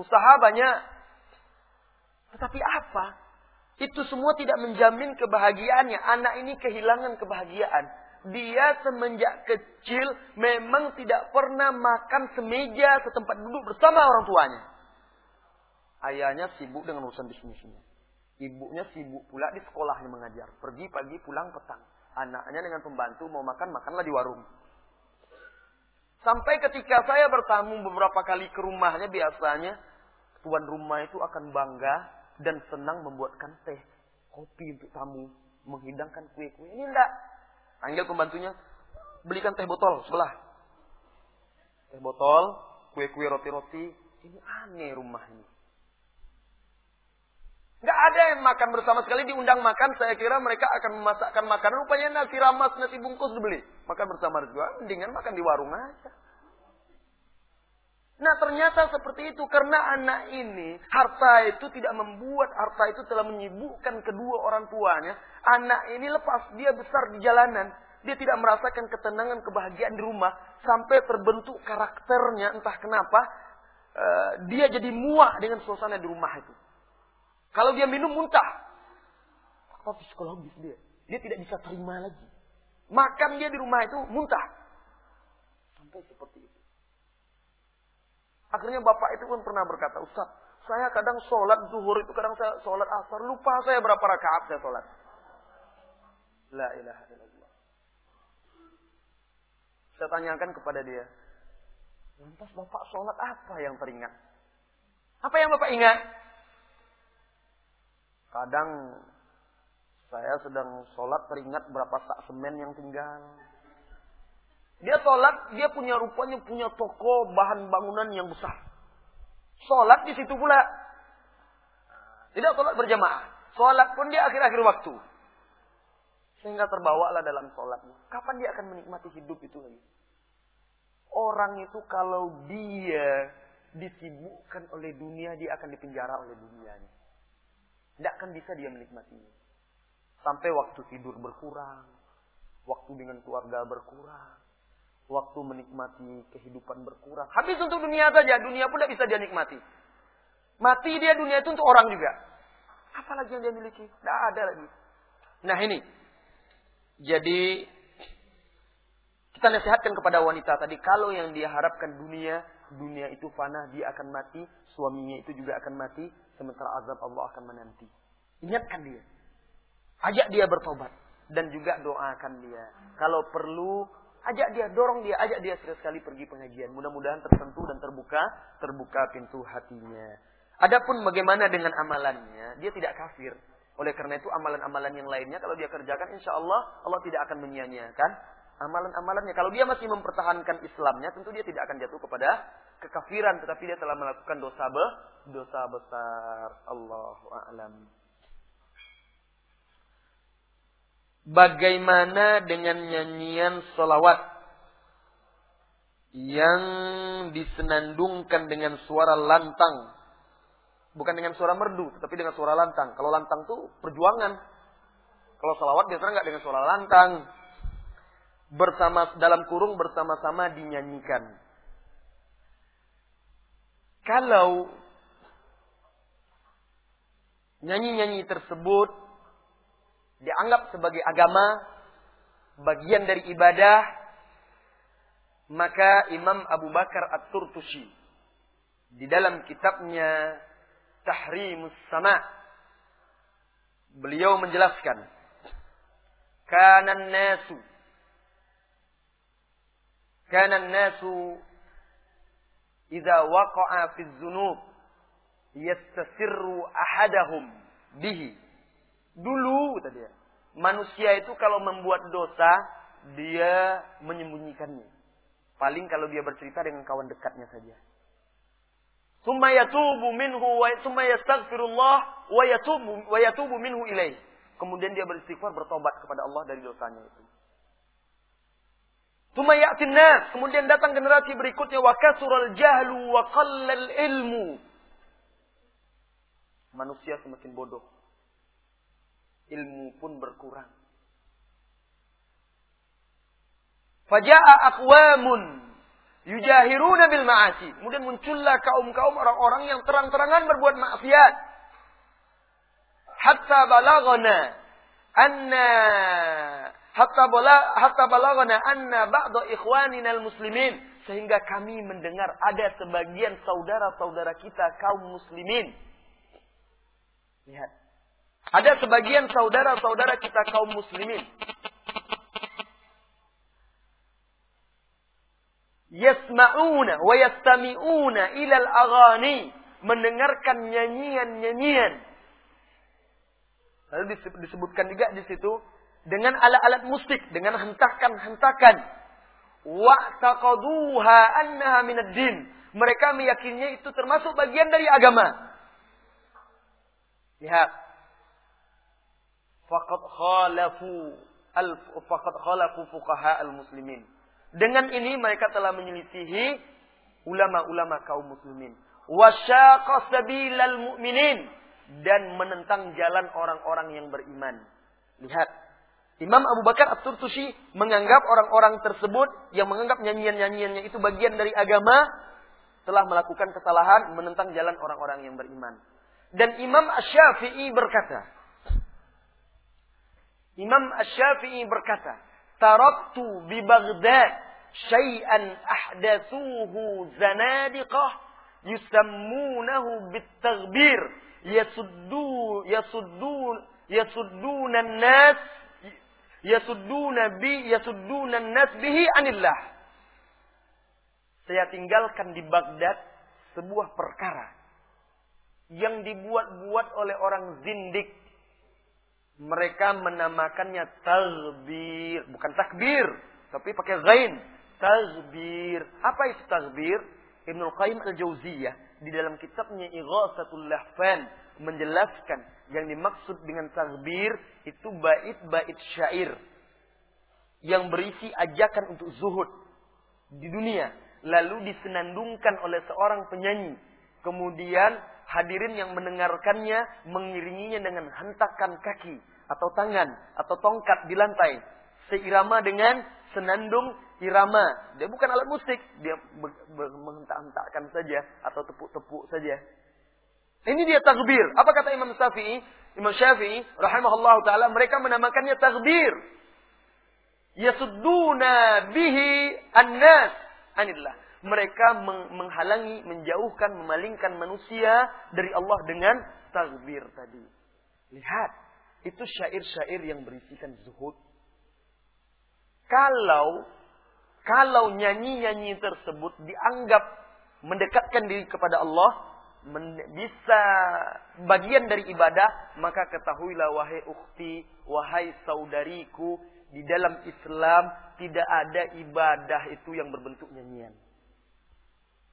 Usaha banyak. Tetapi apa? Itu semua tidak menjamin kebahagiaannya. Anak ini kehilangan kebahagiaan. Dia semenjak kecil memang tidak pernah makan semeja setempat duduk bersama orang tuanya. Ayahnya sibuk dengan urusan bisnisnya. Ibunya sibuk pula di sekolahnya mengajar. Pergi pagi, pulang petang. Anaknya dengan pembantu mau makan, makanlah di warung. Sampai ketika saya bertamu beberapa kali ke rumahnya, biasanya tuan rumah itu akan bangga dan senang membuatkan teh, kopi untuk tamu, menghidangkan kue-kue. Ini enggak. Panggil pembantunya, belikan teh botol sebelah. Teh botol, kue-kue roti-roti. Ini aneh rumah ini. Nggak ada yang makan bersama sekali diundang makan. Saya kira mereka akan memasakkan makanan. Rupanya nasi ramas, nasi bungkus dibeli. Makan bersama juga. Mendingan makan di warung aja. Nah ternyata seperti itu. Karena anak ini, harta itu tidak membuat, harta itu telah menyibukkan kedua orang tuanya. Anak ini lepas dia besar di jalanan. Dia tidak merasakan ketenangan, kebahagiaan di rumah. Sampai terbentuk karakternya, entah kenapa. Uh, dia jadi muak dengan suasana di rumah itu. Kalau dia minum muntah. Apa psikologis dia? Dia tidak bisa terima lagi. Makan dia di rumah itu muntah. Sampai seperti itu. Akhirnya bapak itu pun pernah berkata, Ustaz, saya kadang sholat zuhur itu, kadang saya sholat asar, lupa saya berapa rakaat saya sholat. La ilaha illallah. Saya tanyakan kepada dia, lantas bapak sholat apa yang teringat? Apa yang bapak ingat? Kadang saya sedang sholat teringat berapa sak semen yang tinggal. Dia sholat, dia punya rupanya punya toko bahan bangunan yang besar. Sholat di situ pula. Tidak sholat berjamaah. Sholat pun dia akhir-akhir waktu. Sehingga terbawalah dalam sholatnya. Kapan dia akan menikmati hidup itu lagi? Orang itu kalau dia disibukkan oleh dunia, dia akan dipenjara oleh dunianya. Tidak akan bisa dia menikmatinya. Sampai waktu tidur berkurang. Waktu dengan keluarga berkurang. Waktu menikmati kehidupan berkurang. Habis untuk dunia saja. Dunia pun tidak bisa dia nikmati. Mati dia dunia itu untuk orang juga. Apalagi yang dia miliki? Tidak ada lagi. Nah ini. Jadi kita nasihatkan kepada wanita tadi. Kalau yang dia harapkan dunia. Dunia itu fana. Dia akan mati. Suaminya itu juga akan mati sementara azab Allah akan menanti. Ingatkan dia. Ajak dia bertobat dan juga doakan dia. Kalau perlu, ajak dia, dorong dia, ajak dia sekali-sekali pergi pengajian. Mudah-mudahan tersentuh dan terbuka, terbuka pintu hatinya. Adapun bagaimana dengan amalannya, dia tidak kafir. Oleh karena itu amalan-amalan yang lainnya kalau dia kerjakan insya Allah Allah tidak akan menyia-nyiakan amalan-amalannya. Kalau dia masih mempertahankan Islamnya tentu dia tidak akan jatuh kepada kekafiran tetapi dia telah melakukan dosa be, dosa besar. Allahu a'lam. Bagaimana dengan nyanyian solawat yang disenandungkan dengan suara lantang, bukan dengan suara merdu, tetapi dengan suara lantang. Kalau lantang tuh perjuangan. Kalau solawat biasanya nggak dengan suara lantang. Bersama dalam kurung bersama-sama dinyanyikan. Kalau nyanyi-nyanyi tersebut dianggap sebagai agama, bagian dari ibadah, maka Imam Abu Bakar At-Turtushi di dalam kitabnya Tahrimus Sama beliau menjelaskan kanan nasu kanan nasu idza waqa'a fi dzunub yastasirru ahadahum bihi. Dulu kata dia, manusia itu kalau membuat dosa dia menyembunyikannya. Paling kalau dia bercerita dengan kawan dekatnya saja. Kemudian dia beristighfar bertobat kepada Allah dari dosanya itu. Kemudian datang generasi berikutnya. Wa kasural jahlu wa ilmu. manusia semakin bodoh. Ilmu pun berkurang. Faja'a aqwamun yujahiruna bil ma'asi. Kemudian muncullah kaum-kaum orang-orang yang terang-terangan berbuat maksiat. Hatta balagana anna hatta bala hatta balagana anna ba'da ikhwanina muslimin sehingga kami mendengar ada sebagian saudara-saudara kita kaum muslimin. Lihat. Ada sebagian saudara-saudara kita kaum muslimin. Yasma'una wa yastami'una ilal aghani mendengarkan nyanyian-nyanyian. Lalu disebutkan juga di situ dengan alat-alat musik dengan hentakan-hentakan. Wa taqaduha annaha minad din mereka meyakininya itu termasuk bagian dari agama. Lihat faqad khalafu al faqad khalafu fuqaha al muslimin dengan ini mereka telah menyelisihi ulama-ulama kaum muslimin. Wasyaqa sabilal mu'minin dan menentang jalan orang-orang yang beriman. Lihat, Imam Abu Bakar At-Turtusi menganggap orang-orang tersebut yang menganggap nyanyian-nyanyiannya itu bagian dari agama telah melakukan kesalahan menentang jalan orang-orang yang beriman. Dan Imam Asy-Syafi'i berkata, Imam Asy-Syafi'i berkata, taraktu bi Baghdad syai'an ahdathuhu zanadiqah yusammunahu bitaghbir yasuddu yasuddu yasudduna an-nas yasudduna bi yasudduna an-nas bihi anillah. Saya tinggalkan di Baghdad sebuah perkara yang dibuat-buat oleh orang zindik mereka menamakannya takbir, bukan takbir, tapi pakai ghain. Takbir. Apa itu takbir? Ibnu Qayyim Al-Jauziyah di dalam kitabnya Ighatsatul Lahfan menjelaskan yang dimaksud dengan takbir itu bait-bait syair yang berisi ajakan untuk zuhud di dunia lalu disenandungkan oleh seorang penyanyi kemudian hadirin yang mendengarkannya mengiringinya dengan hentakan kaki atau tangan atau tongkat di lantai seirama dengan senandung irama. Dia bukan alat musik, dia menghentak-hentakkan saja atau tepuk-tepuk saja. Ini dia takbir. Apa kata Imam Syafi'i? Imam Syafi'i rahimahullah taala mereka menamakannya takbir. Yasudduna bihi annas anillah. Mereka menghalangi, menjauhkan, memalingkan manusia dari Allah dengan takbir tadi. Lihat, itu syair-syair yang berisikan zuhud. Kalau kalau nyanyi-nyanyi tersebut dianggap mendekatkan diri kepada Allah, bisa bagian dari ibadah, maka ketahuilah wahai ukhti, wahai saudariku, di dalam Islam tidak ada ibadah itu yang berbentuk nyanyian.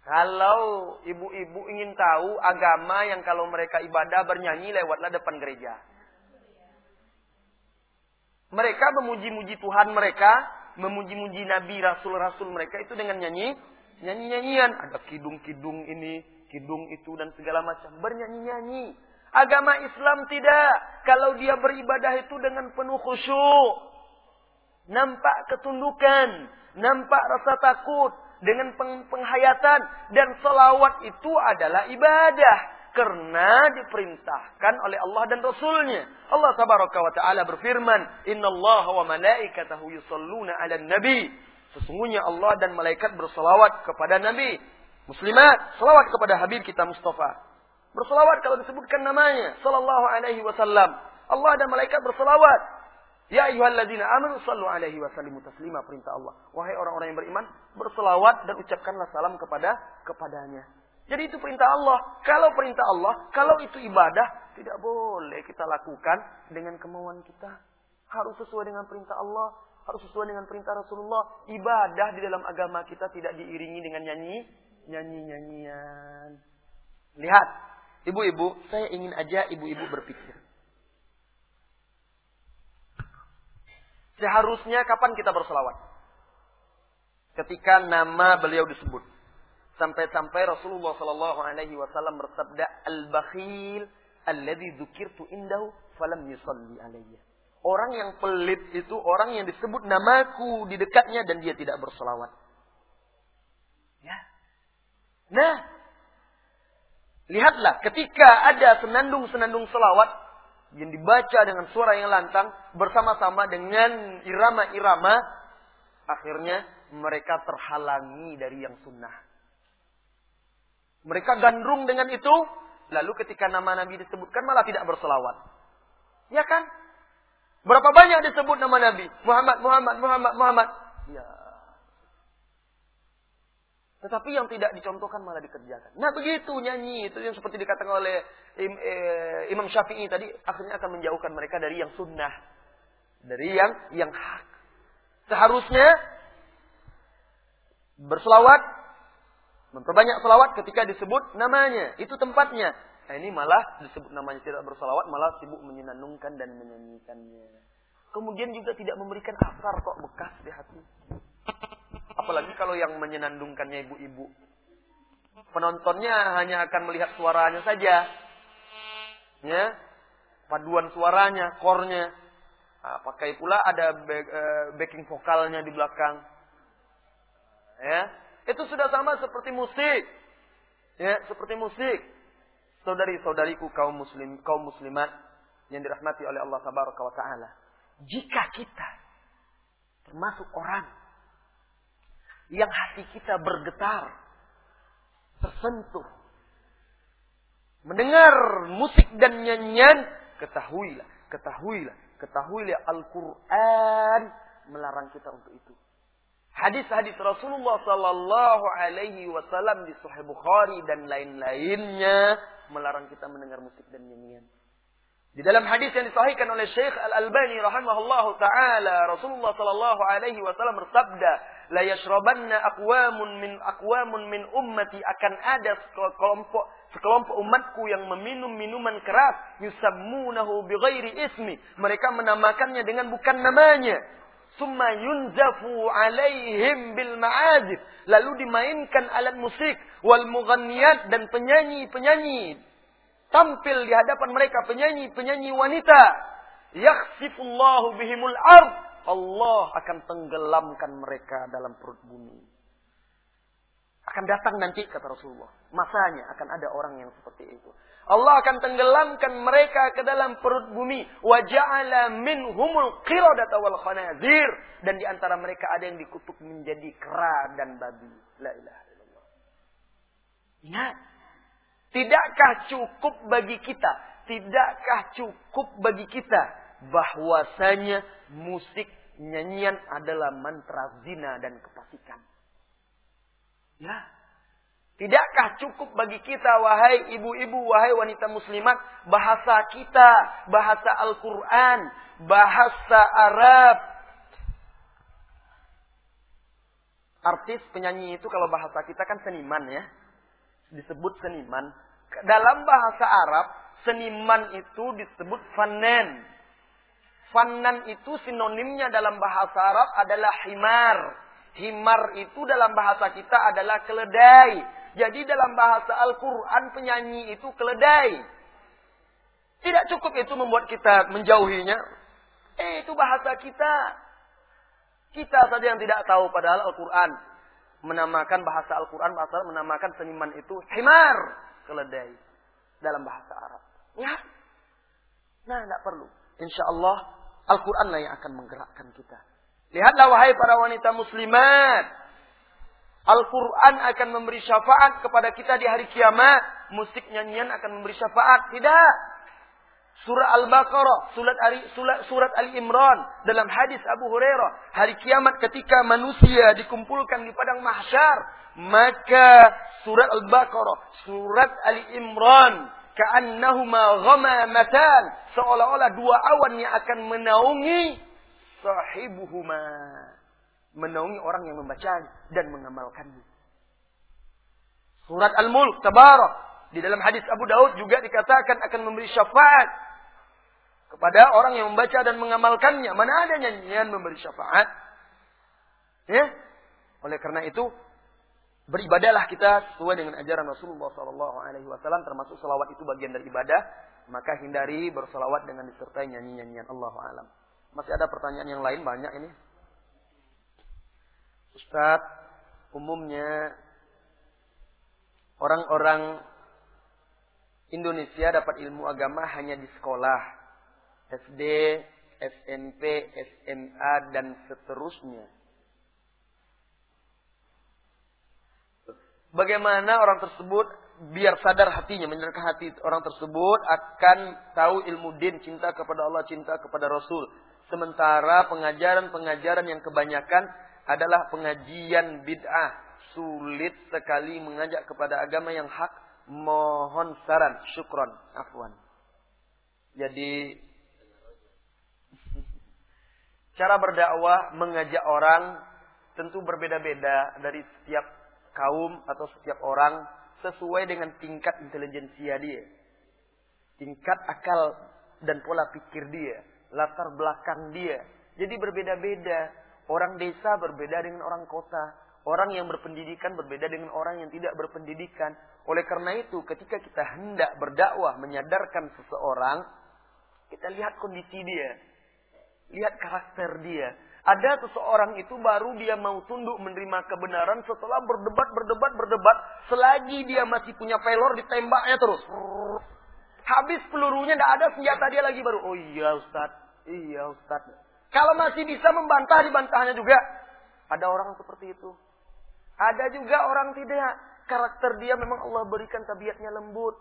Kalau ibu-ibu ingin tahu agama yang kalau mereka ibadah bernyanyi lewatlah depan gereja. Mereka memuji-muji Tuhan mereka, memuji-muji Nabi Rasul-Rasul mereka itu dengan nyanyi, nyanyi-nyanyian. Ada kidung-kidung ini, kidung itu dan segala macam. Bernyanyi-nyanyi. Agama Islam tidak. Kalau dia beribadah itu dengan penuh khusyuk. Nampak ketundukan. Nampak rasa takut. Dengan penghayatan. Dan selawat itu adalah ibadah. Karena diperintahkan oleh Allah dan Rasulnya. Allah tabaraka wa ta'ala berfirman. Inna Allah wa malaikatahu yusalluna ala nabi. Sesungguhnya Allah dan malaikat bersalawat kepada Nabi. Muslimat, salawat kepada Habib kita Mustafa. Bersalawat kalau disebutkan namanya. Sallallahu alaihi wasallam. Allah dan malaikat bersalawat. Ya ayyuhalladzina amanu sallu alaihi wa sallimu taslima perintah Allah. Wahai orang-orang yang beriman, berselawat dan ucapkanlah salam kepada kepadanya. Jadi itu perintah Allah. Kalau perintah Allah, kalau itu ibadah, tidak boleh kita lakukan dengan kemauan kita. Harus sesuai dengan perintah Allah, harus sesuai dengan perintah Rasulullah. Ibadah di dalam agama kita tidak diiringi dengan nyanyi, nyanyi-nyanyian. Lihat, ibu-ibu, saya ingin aja ibu-ibu berpikir. Seharusnya kapan kita berselawat? Ketika nama beliau disebut. Sampai-sampai Rasulullah Shallallahu Alaihi Wasallam bersabda, al-bakhil alladzi dzukirtu indahu falam yusalli alayya. Orang yang pelit itu orang yang disebut namaku di dekatnya dan dia tidak berselawat. Ya. Nah, lihatlah ketika ada senandung-senandung selawat yang dibaca dengan suara yang lantang bersama-sama dengan irama-irama, akhirnya mereka terhalangi dari yang sunnah. Mereka gandrung dengan itu, lalu ketika nama Nabi disebutkan malah tidak berselawat. Ya kan? Berapa banyak disebut nama Nabi? Muhammad, Muhammad, Muhammad, Muhammad. Ya. Tetapi yang tidak dicontohkan malah dikerjakan. Nah begitu nyanyi itu yang seperti dikatakan oleh eh, Imam Syafi'i tadi akhirnya akan menjauhkan mereka dari yang sunnah, dari yang yang hak. Seharusnya berselawat, memperbanyak selawat ketika disebut namanya. Itu tempatnya. Nah ini malah disebut namanya tidak bersalawat, malah sibuk menyenandungkan dan menyanyikannya. Kemudian juga tidak memberikan asar kok bekas di hati. Apalagi kalau yang menyenandungkannya ibu-ibu. Penontonnya hanya akan melihat suaranya saja. Ya, paduan suaranya, kornya. Nah, pakai pula ada eh, backing vokalnya di belakang. Ya, itu sudah sama seperti musik. Ya, seperti musik saudari-saudariku kaum muslim kaum muslimat yang dirahmati oleh Allah tabaraka wa taala. Jika kita termasuk orang yang hati kita bergetar, tersentuh, mendengar musik dan nyanyian, ketahuilah, ketahuilah, ketahuilah Al-Quran melarang kita untuk itu. Hadis-hadis Rasulullah Sallallahu Alaihi Wasallam di Sahih Bukhari dan lain-lainnya melarang kita mendengar musik dan nyanyian. Di dalam hadis yang disahihkan oleh Syekh Al-Albani rahimahullahu taala, Rasulullah sallallahu alaihi wasallam bersabda, "La yashrabanna aqwamun min aqwamun min ummati akan ada sekelompok sekelompok umatku yang meminum minuman keras yusammunahu bighairi ismi. Mereka menamakannya dengan bukan namanya. Summa yunzafu alaihim bil ma'azif. Lalu dimainkan alat musik wal mughanniyat dan penyanyi-penyanyi tampil di hadapan mereka penyanyi-penyanyi wanita. Yakhsifullahu bihimul ard. Allah akan tenggelamkan mereka dalam perut bumi. Akan datang nanti kata Rasulullah. Masanya akan ada orang yang seperti itu. Allah akan tenggelamkan mereka ke dalam perut bumi. Wa ja'ala minhumul qiradata wal khanazir. Dan di antara mereka ada yang dikutuk menjadi kera dan babi. La ilaha illallah. Ingat. Tidakkah cukup bagi kita? Tidakkah cukup bagi kita bahwasanya musik nyanyian adalah mantra zina dan kefasikan? Ya. Tidakkah cukup bagi kita wahai ibu-ibu, wahai wanita muslimat, bahasa kita, bahasa Al-Qur'an, bahasa Arab. Artis penyanyi itu kalau bahasa kita kan seniman ya. Disebut seniman dalam bahasa Arab, seniman itu disebut fanan. Fanan itu sinonimnya dalam bahasa Arab adalah himar. Himar itu dalam bahasa kita adalah keledai. Jadi dalam bahasa Al-Quran penyanyi itu keledai. Tidak cukup itu membuat kita menjauhinya. Eh itu bahasa kita. Kita saja yang tidak tahu padahal Al-Quran menamakan bahasa Al-Quran, bahasa menamakan seniman itu himar keledai dalam bahasa Arab. Ya. Nah, tidak perlu. Insya Allah Al-Quran lah yang akan menggerakkan kita. Lihatlah wahai para wanita muslimat. Al-Quran akan memberi syafaat kepada kita di hari kiamat. Musik nyanyian akan memberi syafaat. Tidak. Surah Al-Baqarah, surat Ali, surat, surat Ali Imran dalam hadis Abu Hurairah, hari kiamat ketika manusia dikumpulkan di padang mahsyar, maka surat Al-Baqarah, surat Ali Imran, ka'annahuma ghamamatan, seolah-olah dua awan yang akan menaungi sahibuhuma, menaungi orang yang membaca dan mengamalkannya. Surat Al-Mulk, Tabarak, di dalam hadis Abu Daud juga dikatakan akan memberi syafaat kepada orang yang membaca dan mengamalkannya. Mana ada nyanyian memberi syafaat? Ya. Oleh karena itu, Beribadahlah kita sesuai dengan ajaran Rasulullah Sallallahu Alaihi Wasallam, termasuk salawat itu bagian dari ibadah. Maka hindari bersalawat dengan disertai nyanyi-nyanyian Allah alam. Masih ada pertanyaan yang lain banyak ini. Ustadz, umumnya orang-orang Indonesia dapat ilmu agama hanya di sekolah, SD, SMP, SMA, dan seterusnya. Bagaimana orang tersebut biar sadar hatinya, menyenangkan hati orang tersebut akan tahu ilmu din, cinta kepada Allah, cinta kepada Rasul. Sementara pengajaran-pengajaran yang kebanyakan adalah pengajian bid'ah. Sulit sekali mengajak kepada agama yang hak. Mohon saran, syukron, afwan. Jadi Cara berdakwah mengajak orang tentu berbeda-beda dari setiap kaum atau setiap orang sesuai dengan tingkat intelijensia dia. Tingkat akal dan pola pikir dia, latar belakang dia. Jadi berbeda-beda. Orang desa berbeda dengan orang kota. Orang yang berpendidikan berbeda dengan orang yang tidak berpendidikan. Oleh karena itu, ketika kita hendak berdakwah menyadarkan seseorang, kita lihat kondisi dia Lihat karakter dia. Ada seseorang itu baru dia mau tunduk menerima kebenaran setelah berdebat, berdebat, berdebat. Selagi dia masih punya pelor ditembaknya terus. Habis pelurunya tidak ada senjata dia lagi baru. Oh iya Ustaz. Iya Ustaz. Kalau masih bisa membantah dibantahnya juga. Ada orang seperti itu. Ada juga orang tidak. Karakter dia memang Allah berikan tabiatnya lembut.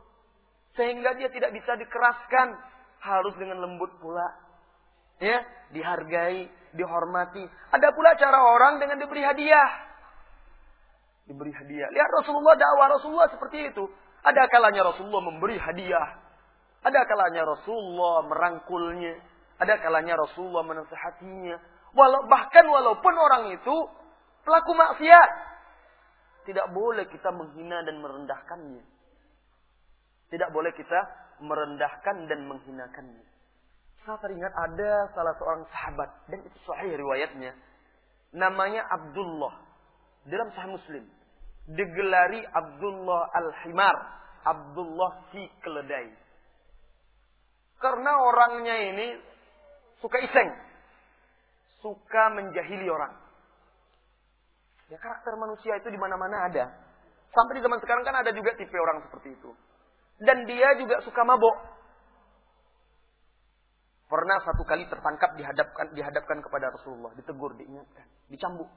Sehingga dia tidak bisa dikeraskan. Harus dengan lembut pula ya dihargai, dihormati. Ada pula cara orang dengan diberi hadiah. Diberi hadiah. Lihat Rasulullah dakwah Rasulullah seperti itu. Ada kalanya Rasulullah memberi hadiah. Ada kalanya Rasulullah merangkulnya. Ada kalanya Rasulullah menasehatinya. Walau, bahkan walaupun orang itu pelaku maksiat. Tidak boleh kita menghina dan merendahkannya. Tidak boleh kita merendahkan dan menghinakannya. Saya teringat ada salah seorang sahabat dan itu sahih riwayatnya. Namanya Abdullah. Dalam sahih Muslim. Digelari Abdullah Al-Himar. Abdullah si keledai. Karena orangnya ini suka iseng. Suka menjahili orang. Ya karakter manusia itu di mana-mana ada. Sampai di zaman sekarang kan ada juga tipe orang seperti itu. Dan dia juga suka mabok. Pernah satu kali tertangkap dihadapkan dihadapkan kepada Rasulullah, ditegur, diingatkan, dicambuk.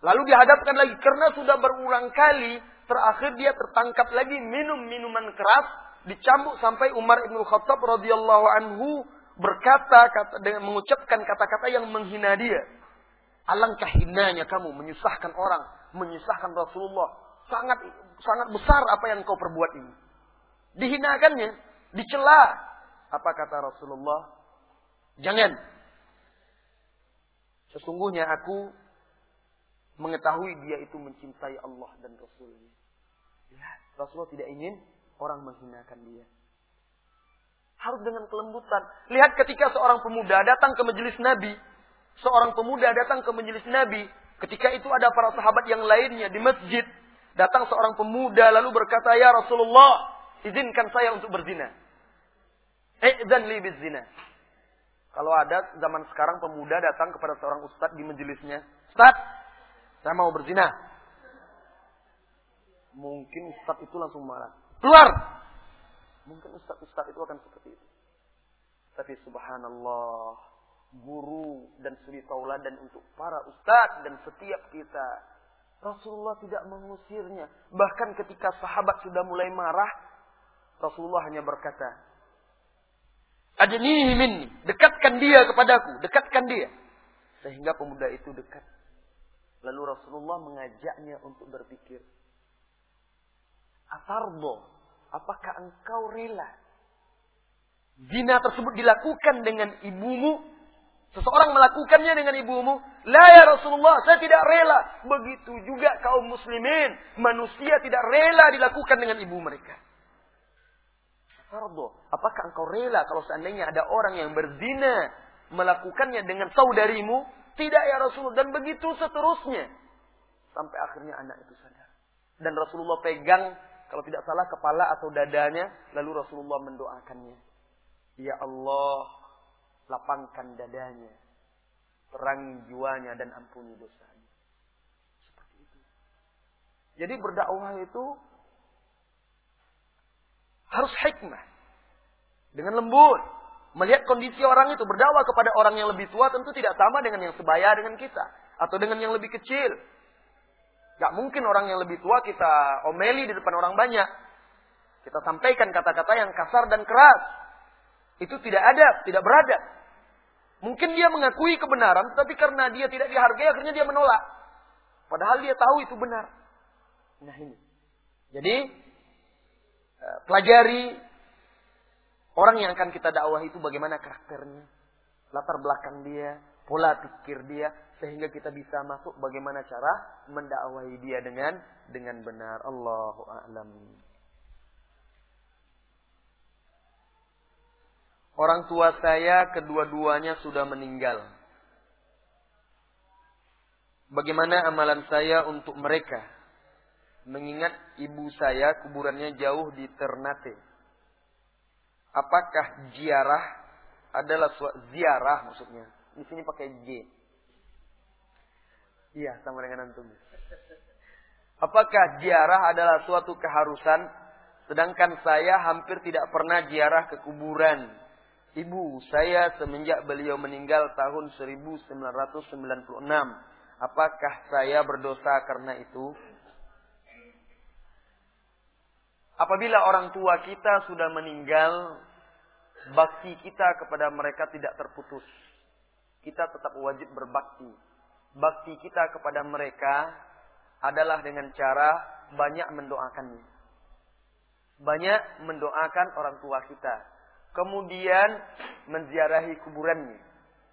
Lalu dihadapkan lagi karena sudah berulang kali terakhir dia tertangkap lagi minum minuman keras, dicambuk sampai Umar bin Khattab radhiyallahu anhu berkata kata dengan mengucapkan kata-kata yang menghina dia. Alangkah hinanya kamu menyusahkan orang, menyusahkan Rasulullah. Sangat sangat besar apa yang kau perbuat ini. Dihinakannya, dicela, apa kata Rasulullah? Jangan. Sesungguhnya aku mengetahui dia itu mencintai Allah dan Rasulnya. Ya, Rasulullah tidak ingin orang menghinakan dia. Harus dengan kelembutan. Lihat ketika seorang pemuda datang ke majelis Nabi. Seorang pemuda datang ke majelis Nabi. Ketika itu ada para sahabat yang lainnya di masjid. Datang seorang pemuda lalu berkata, Ya Rasulullah, izinkan saya untuk berzina. I'zan li bizina. Kalau ada zaman sekarang pemuda datang kepada seorang ustadz di majelisnya. Ustadz, saya mau berzina. Mungkin ustadz itu langsung marah. Keluar! Mungkin ustadz-ustadz itu akan seperti itu. Tapi subhanallah, guru dan suri tauladan untuk para ustadz dan setiap kita. Rasulullah tidak mengusirnya. Bahkan ketika sahabat sudah mulai marah, Rasulullah hanya berkata, Adnihi minni. Dekatkan dia kepadaku. Dekatkan dia. Sehingga pemuda itu dekat. Lalu Rasulullah mengajaknya untuk berpikir. Atardo. Apakah engkau rela? Zina tersebut dilakukan dengan ibumu. Seseorang melakukannya dengan ibumu. La ya Rasulullah, saya tidak rela. Begitu juga kaum muslimin. Manusia tidak rela dilakukan dengan ibu mereka. Fardo. Apakah engkau rela kalau seandainya ada orang yang berzina melakukannya dengan saudarimu? Tidak ya Rasul. Dan begitu seterusnya. Sampai akhirnya anak itu sadar. Dan Rasulullah pegang, kalau tidak salah, kepala atau dadanya. Lalu Rasulullah mendoakannya. Ya Allah, lapangkan dadanya. Terangi jiwanya dan ampuni dosanya. Seperti itu. Jadi berdakwah itu harus hikmah. Dengan lembut. Melihat kondisi orang itu berdakwah kepada orang yang lebih tua tentu tidak sama dengan yang sebaya dengan kita. Atau dengan yang lebih kecil. Gak mungkin orang yang lebih tua kita omeli di depan orang banyak. Kita sampaikan kata-kata yang kasar dan keras. Itu tidak ada, tidak beradab. Mungkin dia mengakui kebenaran, tapi karena dia tidak dihargai, akhirnya dia menolak. Padahal dia tahu itu benar. Nah ini. Jadi, eh, pelajari orang yang akan kita dakwah itu bagaimana karakternya, latar belakang dia, pola pikir dia, sehingga kita bisa masuk bagaimana cara mendakwahi dia dengan dengan benar. Allahu a'lam. Orang tua saya kedua-duanya sudah meninggal. Bagaimana amalan saya untuk mereka? Mengingat ibu saya kuburannya jauh di Ternate. Apakah ziarah adalah ziarah maksudnya? Di sini pakai J. Iya, sama dengan antum. Apakah ziarah adalah suatu keharusan sedangkan saya hampir tidak pernah ziarah ke kuburan? Ibu saya semenjak beliau meninggal tahun 1996. Apakah saya berdosa karena itu? Apabila orang tua kita sudah meninggal, bakti kita kepada mereka tidak terputus. Kita tetap wajib berbakti bakti kita kepada mereka adalah dengan cara banyak mendoakannya. Banyak mendoakan orang tua kita. Kemudian menziarahi kuburannya.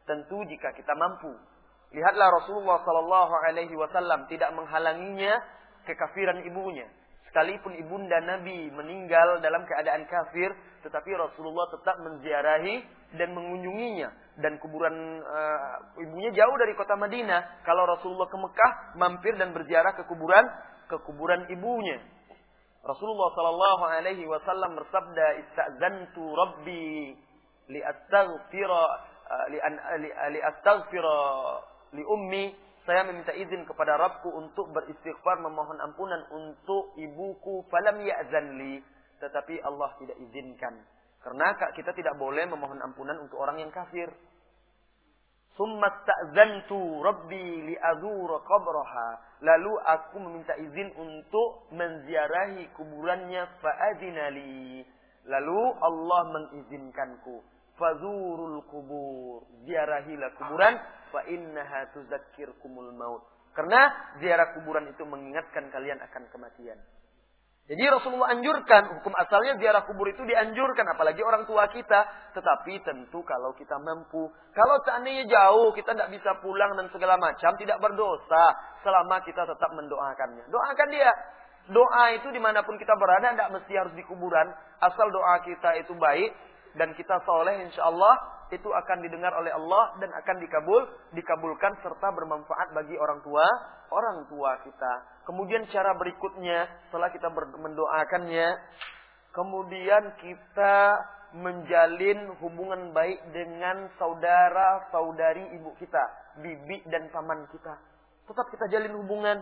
Tentu jika kita mampu. Lihatlah Rasulullah Sallallahu Alaihi Wasallam tidak menghalanginya kekafiran ibunya. Sekalipun ibunda Nabi meninggal dalam keadaan kafir, tetapi Rasulullah tetap menziarahi dan mengunjunginya dan kuburan uh, ibunya jauh dari kota Madinah. Kalau Rasulullah ke Mekah, mampir dan berziarah ke kuburan ke kuburan ibunya. Rasulullah sallallahu alaihi wasallam bersabda, "Istazantu Rabbi li astaghfira uh, li, an, li, li astaghfira li ummi." Saya meminta izin kepada Rabbku untuk beristighfar memohon ampunan untuk ibuku falam ya'zan li, tetapi Allah tidak izinkan. Karena kita tidak boleh memohon ampunan untuk orang yang kafir. Summa ta'zantu rabbi li'azura qabraha. Lalu aku meminta izin untuk menziarahi kuburannya fa'adinali. Lalu Allah mengizinkanku. Fazurul kubur. Ziarahilah kuburan. Fa innaha tuzakkirkumul maut. Karena ziarah kuburan itu mengingatkan kalian akan kematian. Jadi Rasulullah anjurkan, hukum asalnya ziarah kubur itu dianjurkan, apalagi orang tua kita. Tetapi tentu kalau kita mampu, kalau seandainya jauh, kita tidak bisa pulang dan segala macam, tidak berdosa selama kita tetap mendoakannya. Doakan dia. Doa itu di mana pun kita berada, tidak mesti harus di kuburan. Asal doa kita itu baik, dan kita soleh insya Allah itu akan didengar oleh Allah dan akan dikabul, dikabulkan serta bermanfaat bagi orang tua, orang tua kita. Kemudian cara berikutnya setelah kita mendoakannya, kemudian kita menjalin hubungan baik dengan saudara-saudari ibu kita, bibi dan paman kita. Tetap kita jalin hubungan.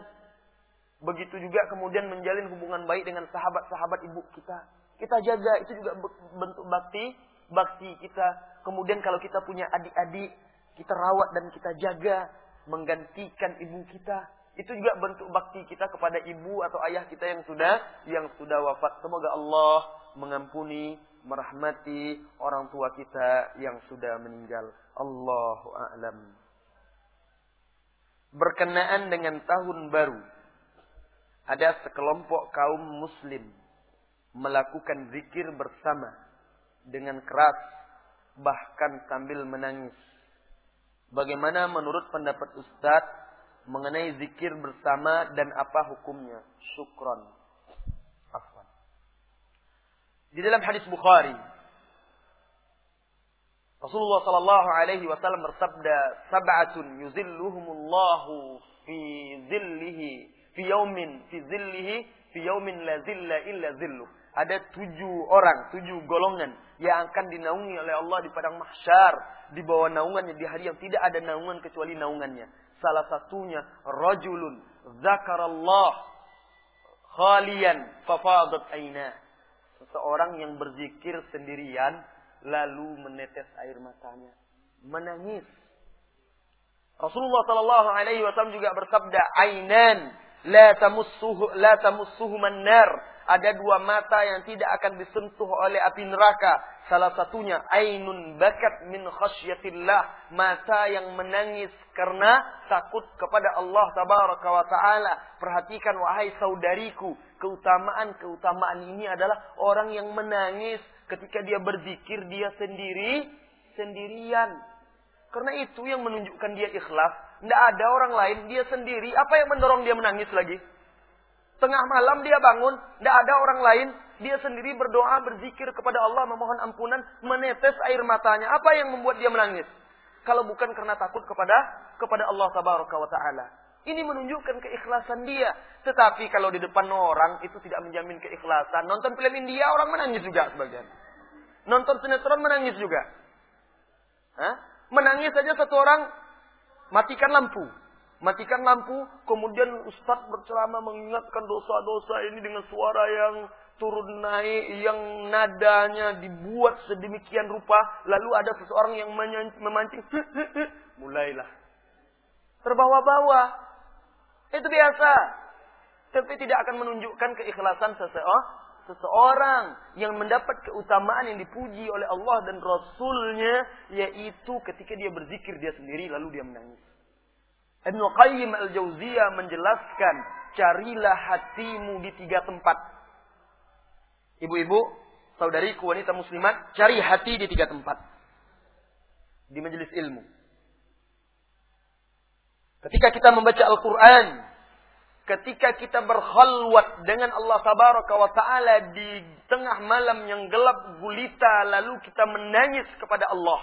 Begitu juga kemudian menjalin hubungan baik dengan sahabat-sahabat ibu kita. Kita jaga, itu juga bentuk bakti bakti kita. Kemudian kalau kita punya adik-adik, kita rawat dan kita jaga, menggantikan ibu kita. Itu juga bentuk bakti kita kepada ibu atau ayah kita yang sudah yang sudah wafat. Semoga Allah mengampuni, merahmati orang tua kita yang sudah meninggal. Allahu a'lam. Berkenaan dengan tahun baru, ada sekelompok kaum muslim melakukan zikir bersama dengan keras bahkan sambil menangis. Bagaimana menurut pendapat Ustadz mengenai zikir bersama dan apa hukumnya? Syukron. Afwan. Di dalam hadis Bukhari, Rasulullah sallallahu alaihi wasallam bersabda, "Sab'atun yuzilluhumullahu fi zillihi fi yaumin fi zillihi fi yaumin la zilla illa zillu. Ada tujuh orang, tujuh golongan yang akan dinaungi oleh Allah di padang mahsyar di bawah naungannya di hari yang tidak ada naungan kecuali naungannya. Salah satunya rajulun zakarallah khalian fafadat aina. Seseorang yang berzikir sendirian lalu menetes air matanya, menangis. Rasulullah Shallallahu Alaihi Wasallam juga bersabda, "Ainan la tamussuhu la tamussuhu manar." Ada dua mata yang tidak akan disentuh oleh api neraka. Salah satunya ainun bakat min khasyatillah, mata yang menangis karena takut kepada Allah tabaraka wa taala. Perhatikan wahai saudariku, keutamaan-keutamaan ini adalah orang yang menangis ketika dia berzikir dia sendiri sendirian. Karena itu yang menunjukkan dia ikhlas. Tidak ada orang lain, dia sendiri. Apa yang mendorong dia menangis lagi? Tengah malam dia bangun, tidak ada orang lain. Dia sendiri berdoa, berzikir kepada Allah, memohon ampunan, menetes air matanya. Apa yang membuat dia menangis? Kalau bukan karena takut kepada kepada Allah Tabaraka wa Ta'ala. Ini menunjukkan keikhlasan dia. Tetapi kalau di depan orang itu tidak menjamin keikhlasan. Nonton film India orang menangis juga sebagian. Nonton sinetron menangis juga. Hah? Menangis saja satu orang matikan lampu matikan lampu, kemudian Ustadz berceramah mengingatkan dosa-dosa ini dengan suara yang turun naik, yang nadanya dibuat sedemikian rupa, lalu ada seseorang yang memancing, mulailah. Terbawa-bawa. Itu biasa. Tapi tidak akan menunjukkan keikhlasan seseorang, seseorang yang mendapat keutamaan yang dipuji oleh Allah dan Rasulnya, yaitu ketika dia berzikir dia sendiri, lalu dia menangis. Ibnu Qayyim al-Jauziyah menjelaskan, carilah hatimu di tiga tempat. Ibu-ibu, saudariku wanita muslimat, cari hati di tiga tempat. Di majelis ilmu. Ketika kita membaca Al-Quran, ketika kita berkhalwat dengan Allah Tabaraka wa Ta'ala di tengah malam yang gelap gulita, lalu kita menangis kepada Allah.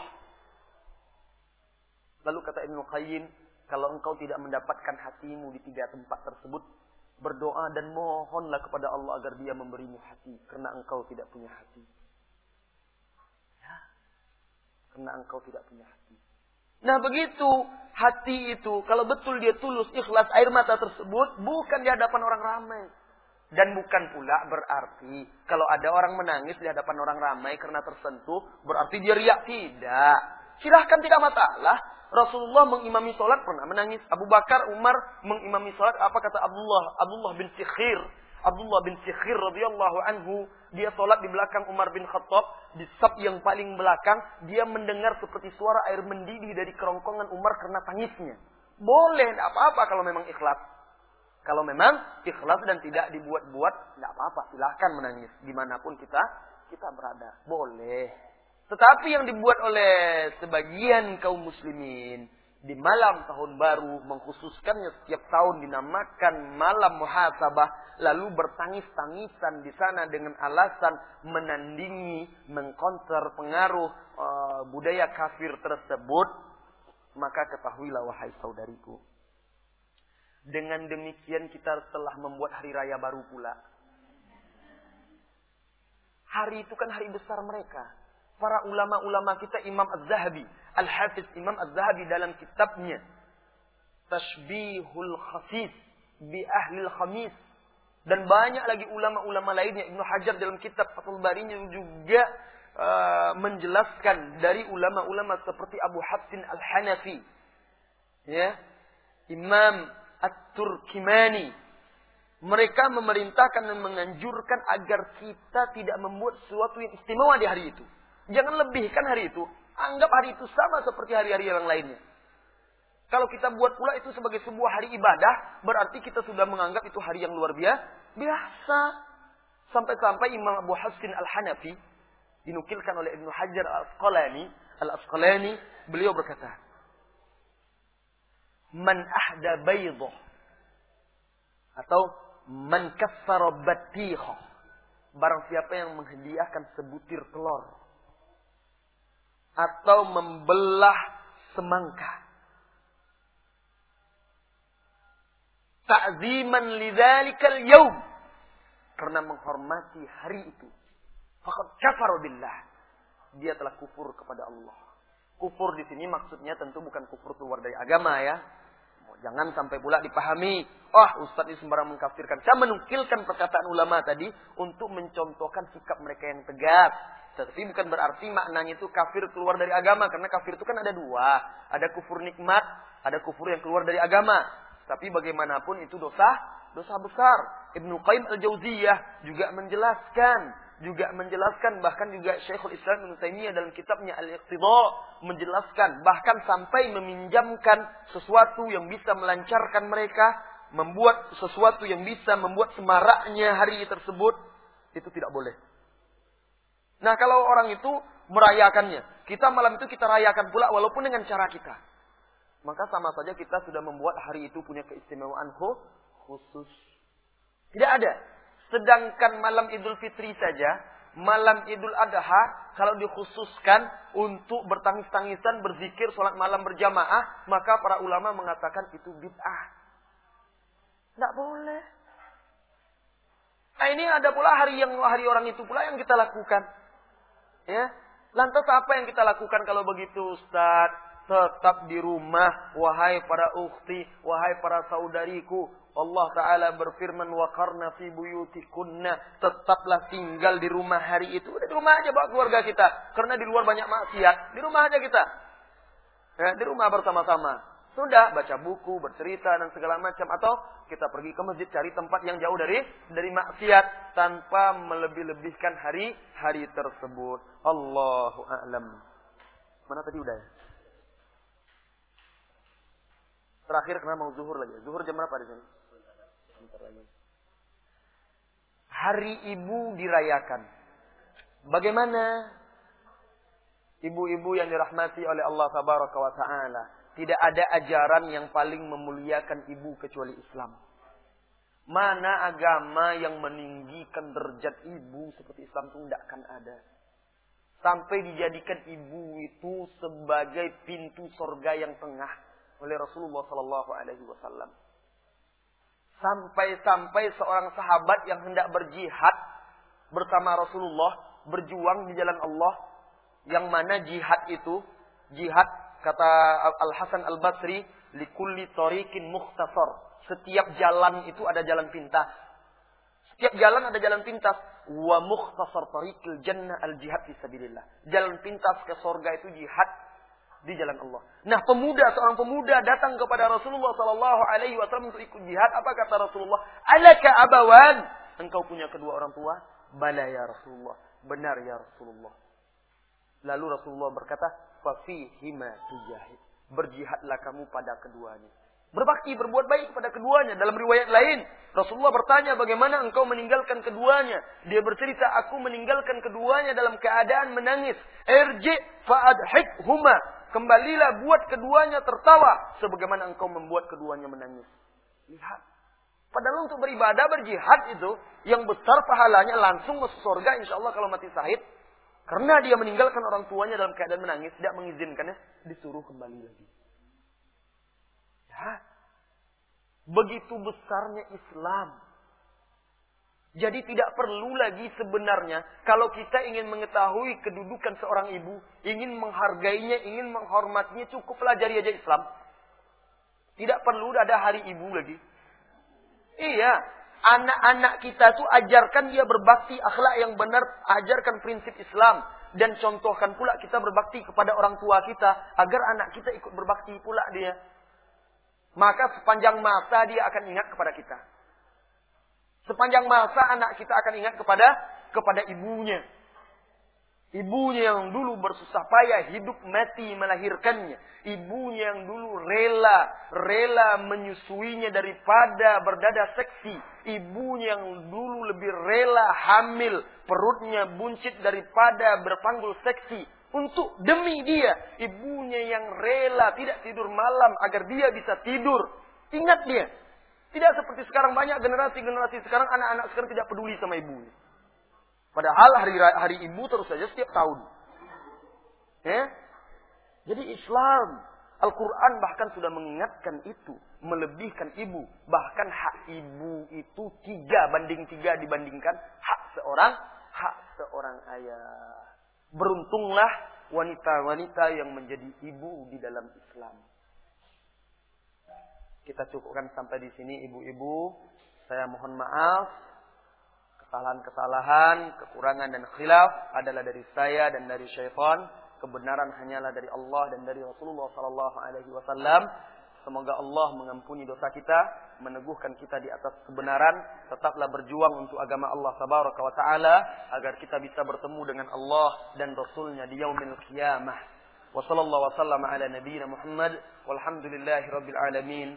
Lalu kata Ibnu Qayyim, kalau engkau tidak mendapatkan hatimu di tiga tempat tersebut, berdoa dan mohonlah kepada Allah agar dia memberimu hati. Karena engkau tidak punya hati. Ya. Karena engkau tidak punya hati. Nah begitu hati itu, kalau betul dia tulus, ikhlas, air mata tersebut, bukan di hadapan orang ramai. Dan bukan pula berarti kalau ada orang menangis di hadapan orang ramai karena tersentuh, berarti dia riak. Tidak. Silahkan tidak masalah. Rasulullah mengimami sholat pernah menangis. Abu Bakar, Umar mengimami sholat. Apa kata Abdullah? Abdullah bin Sikhir. Abdullah bin Sikhir radhiyallahu anhu. Dia sholat di belakang Umar bin Khattab. Di sab yang paling belakang. Dia mendengar seperti suara air mendidih dari kerongkongan Umar karena tangisnya. Boleh, tidak apa-apa kalau memang ikhlas. Kalau memang ikhlas dan tidak dibuat-buat, tidak apa-apa. Silahkan menangis. Di mana pun kita kita berada. Boleh. Tetapi yang dibuat oleh sebagian kaum muslimin di malam tahun baru mengkhususkannya setiap tahun dinamakan malam muhasabah lalu bertangis-tangisan di sana dengan alasan menandingi mengkonter pengaruh uh, budaya kafir tersebut. Maka ketahuilah wahai saudariku dengan demikian kita telah membuat hari raya baru pula. Hari itu kan hari besar mereka para ulama-ulama kita Imam Az-Zahabi, Al-Hafiz Imam Az-Zahabi dalam kitabnya. Tashbihul Khasis. Bi Ahlil Khamis. Dan banyak lagi ulama-ulama lainnya. Ibnu Hajar dalam kitab Fathul Barinya juga uh, menjelaskan dari ulama-ulama seperti Abu Hafsin Al-Hanafi. Ya. Imam At-Turkimani. Mereka memerintahkan dan menganjurkan agar kita tidak membuat sesuatu yang istimewa di hari itu Jangan lebihkan hari itu. Anggap hari itu sama seperti hari-hari yang lainnya. Kalau kita buat pula itu sebagai sebuah hari ibadah, berarti kita sudah menganggap itu hari yang luar biasa. Biasa. Sampai-sampai Imam Abu Hasin Al-Hanafi, dinukilkan oleh Ibnu Hajar Al-Asqalani, Al-Asqalani, beliau berkata, Man ahda atau man batihah, barang siapa yang menghadiahkan sebutir telur, atau membelah semangka. ta'ziman lidzalikal yaum karena menghormati hari itu faqad kafara billah dia telah kufur kepada Allah kufur di sini maksudnya tentu bukan kufur keluar dari agama ya Jangan sampai pula dipahami, oh Ustadz ini sembarang mengkafirkan. Saya menukilkan perkataan ulama tadi untuk mencontohkan sikap mereka yang tegas. Tapi bukan berarti maknanya itu kafir keluar dari agama. Karena kafir itu kan ada dua. Ada kufur nikmat, ada kufur yang keluar dari agama. Tapi bagaimanapun itu dosa, dosa besar. Ibnu Qayyim al-Jauziyah juga menjelaskan juga menjelaskan bahkan juga Syekhul Islam Ibnu Taimiyah dalam kitabnya Al-Iqtidha menjelaskan bahkan sampai meminjamkan sesuatu yang bisa melancarkan mereka, membuat sesuatu yang bisa membuat semaraknya hari tersebut itu tidak boleh. Nah, kalau orang itu merayakannya, kita malam itu kita rayakan pula walaupun dengan cara kita. Maka sama saja kita sudah membuat hari itu punya keistimewaan khusus. Tidak ada Sedangkan malam Idul Fitri saja, malam Idul Adha, kalau dikhususkan untuk bertangis-tangisan, berzikir, sholat malam berjamaah, maka para ulama mengatakan itu bid'ah. Tidak boleh. Nah ini ada pula hari yang hari orang itu pula yang kita lakukan. Ya, lantas apa yang kita lakukan kalau begitu Ustaz? Tetap di rumah, wahai para ukhti, wahai para saudariku, Allah Ta'ala berfirman, wa karna fi buyutikunna. Tetaplah tinggal di rumah hari itu. Udah di rumah aja bawa keluarga kita. Karena di luar banyak maksiat. Di rumah aja kita. Ya, di rumah bersama-sama. Sudah baca buku, bercerita dan segala macam atau kita pergi ke masjid cari tempat yang jauh dari dari maksiat tanpa melebih-lebihkan hari-hari tersebut. Allahu a'lam. Mana tadi udah ya? Terakhir karena mau zuhur lagi. Zuhur jam berapa di sini? Hari Ibu dirayakan. Bagaimana ibu-ibu yang dirahmati oleh Allah Tabaraka wa taala? Tidak ada ajaran yang paling memuliakan ibu kecuali Islam. Mana agama yang meninggikan derajat ibu seperti Islam itu tidak akan ada. Sampai dijadikan ibu itu sebagai pintu sorga yang tengah oleh Rasulullah Sallallahu Alaihi Wasallam. Sampai-sampai seorang sahabat yang hendak berjihad bersama Rasulullah, berjuang di jalan Allah, yang mana jihad itu, jihad kata Al Hasan Al Basri, likulli tariqin mukhtasar. Setiap jalan itu ada jalan pintas. Setiap jalan ada jalan pintas. Wa mukhtasar tariqil jannah al jihad fi sabilillah. Jalan pintas ke sorga itu jihad di jalan Allah. Nah, pemuda seorang pemuda datang kepada Rasulullah Sallallahu Alaihi Wasallam untuk ikut jihad. Apa kata Rasulullah? Alaka abawan. Engkau punya kedua orang tua? Bala ya Rasulullah. Benar ya Rasulullah. Lalu Rasulullah berkata, Fafihima tujahid. Berjihadlah kamu pada keduanya. Berbakti, berbuat baik kepada keduanya. Dalam riwayat lain, Rasulullah bertanya bagaimana engkau meninggalkan keduanya. Dia bercerita, aku meninggalkan keduanya dalam keadaan menangis. Fa'adhik huma. Kembalilah buat keduanya tertawa. Sebagaimana engkau membuat keduanya menangis. Lihat. Padahal untuk beribadah, berjihad itu, yang besar pahalanya langsung masuk surga insya Allah kalau mati sahid. Karena dia meninggalkan orang tuanya dalam keadaan menangis, tidak mengizinkannya, disuruh kembali lagi. Ya. Begitu besarnya Islam. Jadi tidak perlu lagi sebenarnya kalau kita ingin mengetahui kedudukan seorang ibu, ingin menghargainya, ingin menghormatinya, cukup pelajari aja Islam. Tidak perlu ada hari ibu lagi. Iya, anak-anak kita tuh ajarkan dia berbakti akhlak yang benar, ajarkan prinsip Islam dan contohkan pula kita berbakti kepada orang tua kita agar anak kita ikut berbakti pula dia maka sepanjang masa dia akan ingat kepada kita. Sepanjang masa anak kita akan ingat kepada kepada ibunya. Ibunya yang dulu bersusah payah hidup mati melahirkannya. Ibunya yang dulu rela, rela menyusuinya daripada berdada seksi. Ibunya yang dulu lebih rela hamil, perutnya buncit daripada berpanggul seksi untuk demi dia, ibunya yang rela tidak tidur malam agar dia bisa tidur. Ingat dia. Tidak seperti sekarang banyak generasi-generasi sekarang anak-anak sekarang tidak peduli sama ibunya. Padahal hari hari ibu terus saja setiap tahun. Ya? Jadi Islam Al-Quran bahkan sudah mengingatkan itu. Melebihkan ibu. Bahkan hak ibu itu tiga banding tiga dibandingkan hak seorang hak seorang ayah. Beruntunglah wanita-wanita yang menjadi ibu di dalam Islam. Kita cukupkan sampai di sini ibu-ibu. Saya mohon maaf. Kesalahan-kesalahan, kekurangan dan khilaf adalah dari saya dan dari syaitan kebenaran hanyalah dari Allah dan dari Rasulullah sallallahu alaihi wasallam. Semoga Allah mengampuni dosa kita, meneguhkan kita di atas kebenaran, tetaplah berjuang untuk agama Allah tabaraka wa taala agar kita bisa bertemu dengan Allah dan Rasulnya di yaumil qiyamah. Wa sallallahu wa ala nabiyyina Muhammad walhamdulillahi rabbil alamin.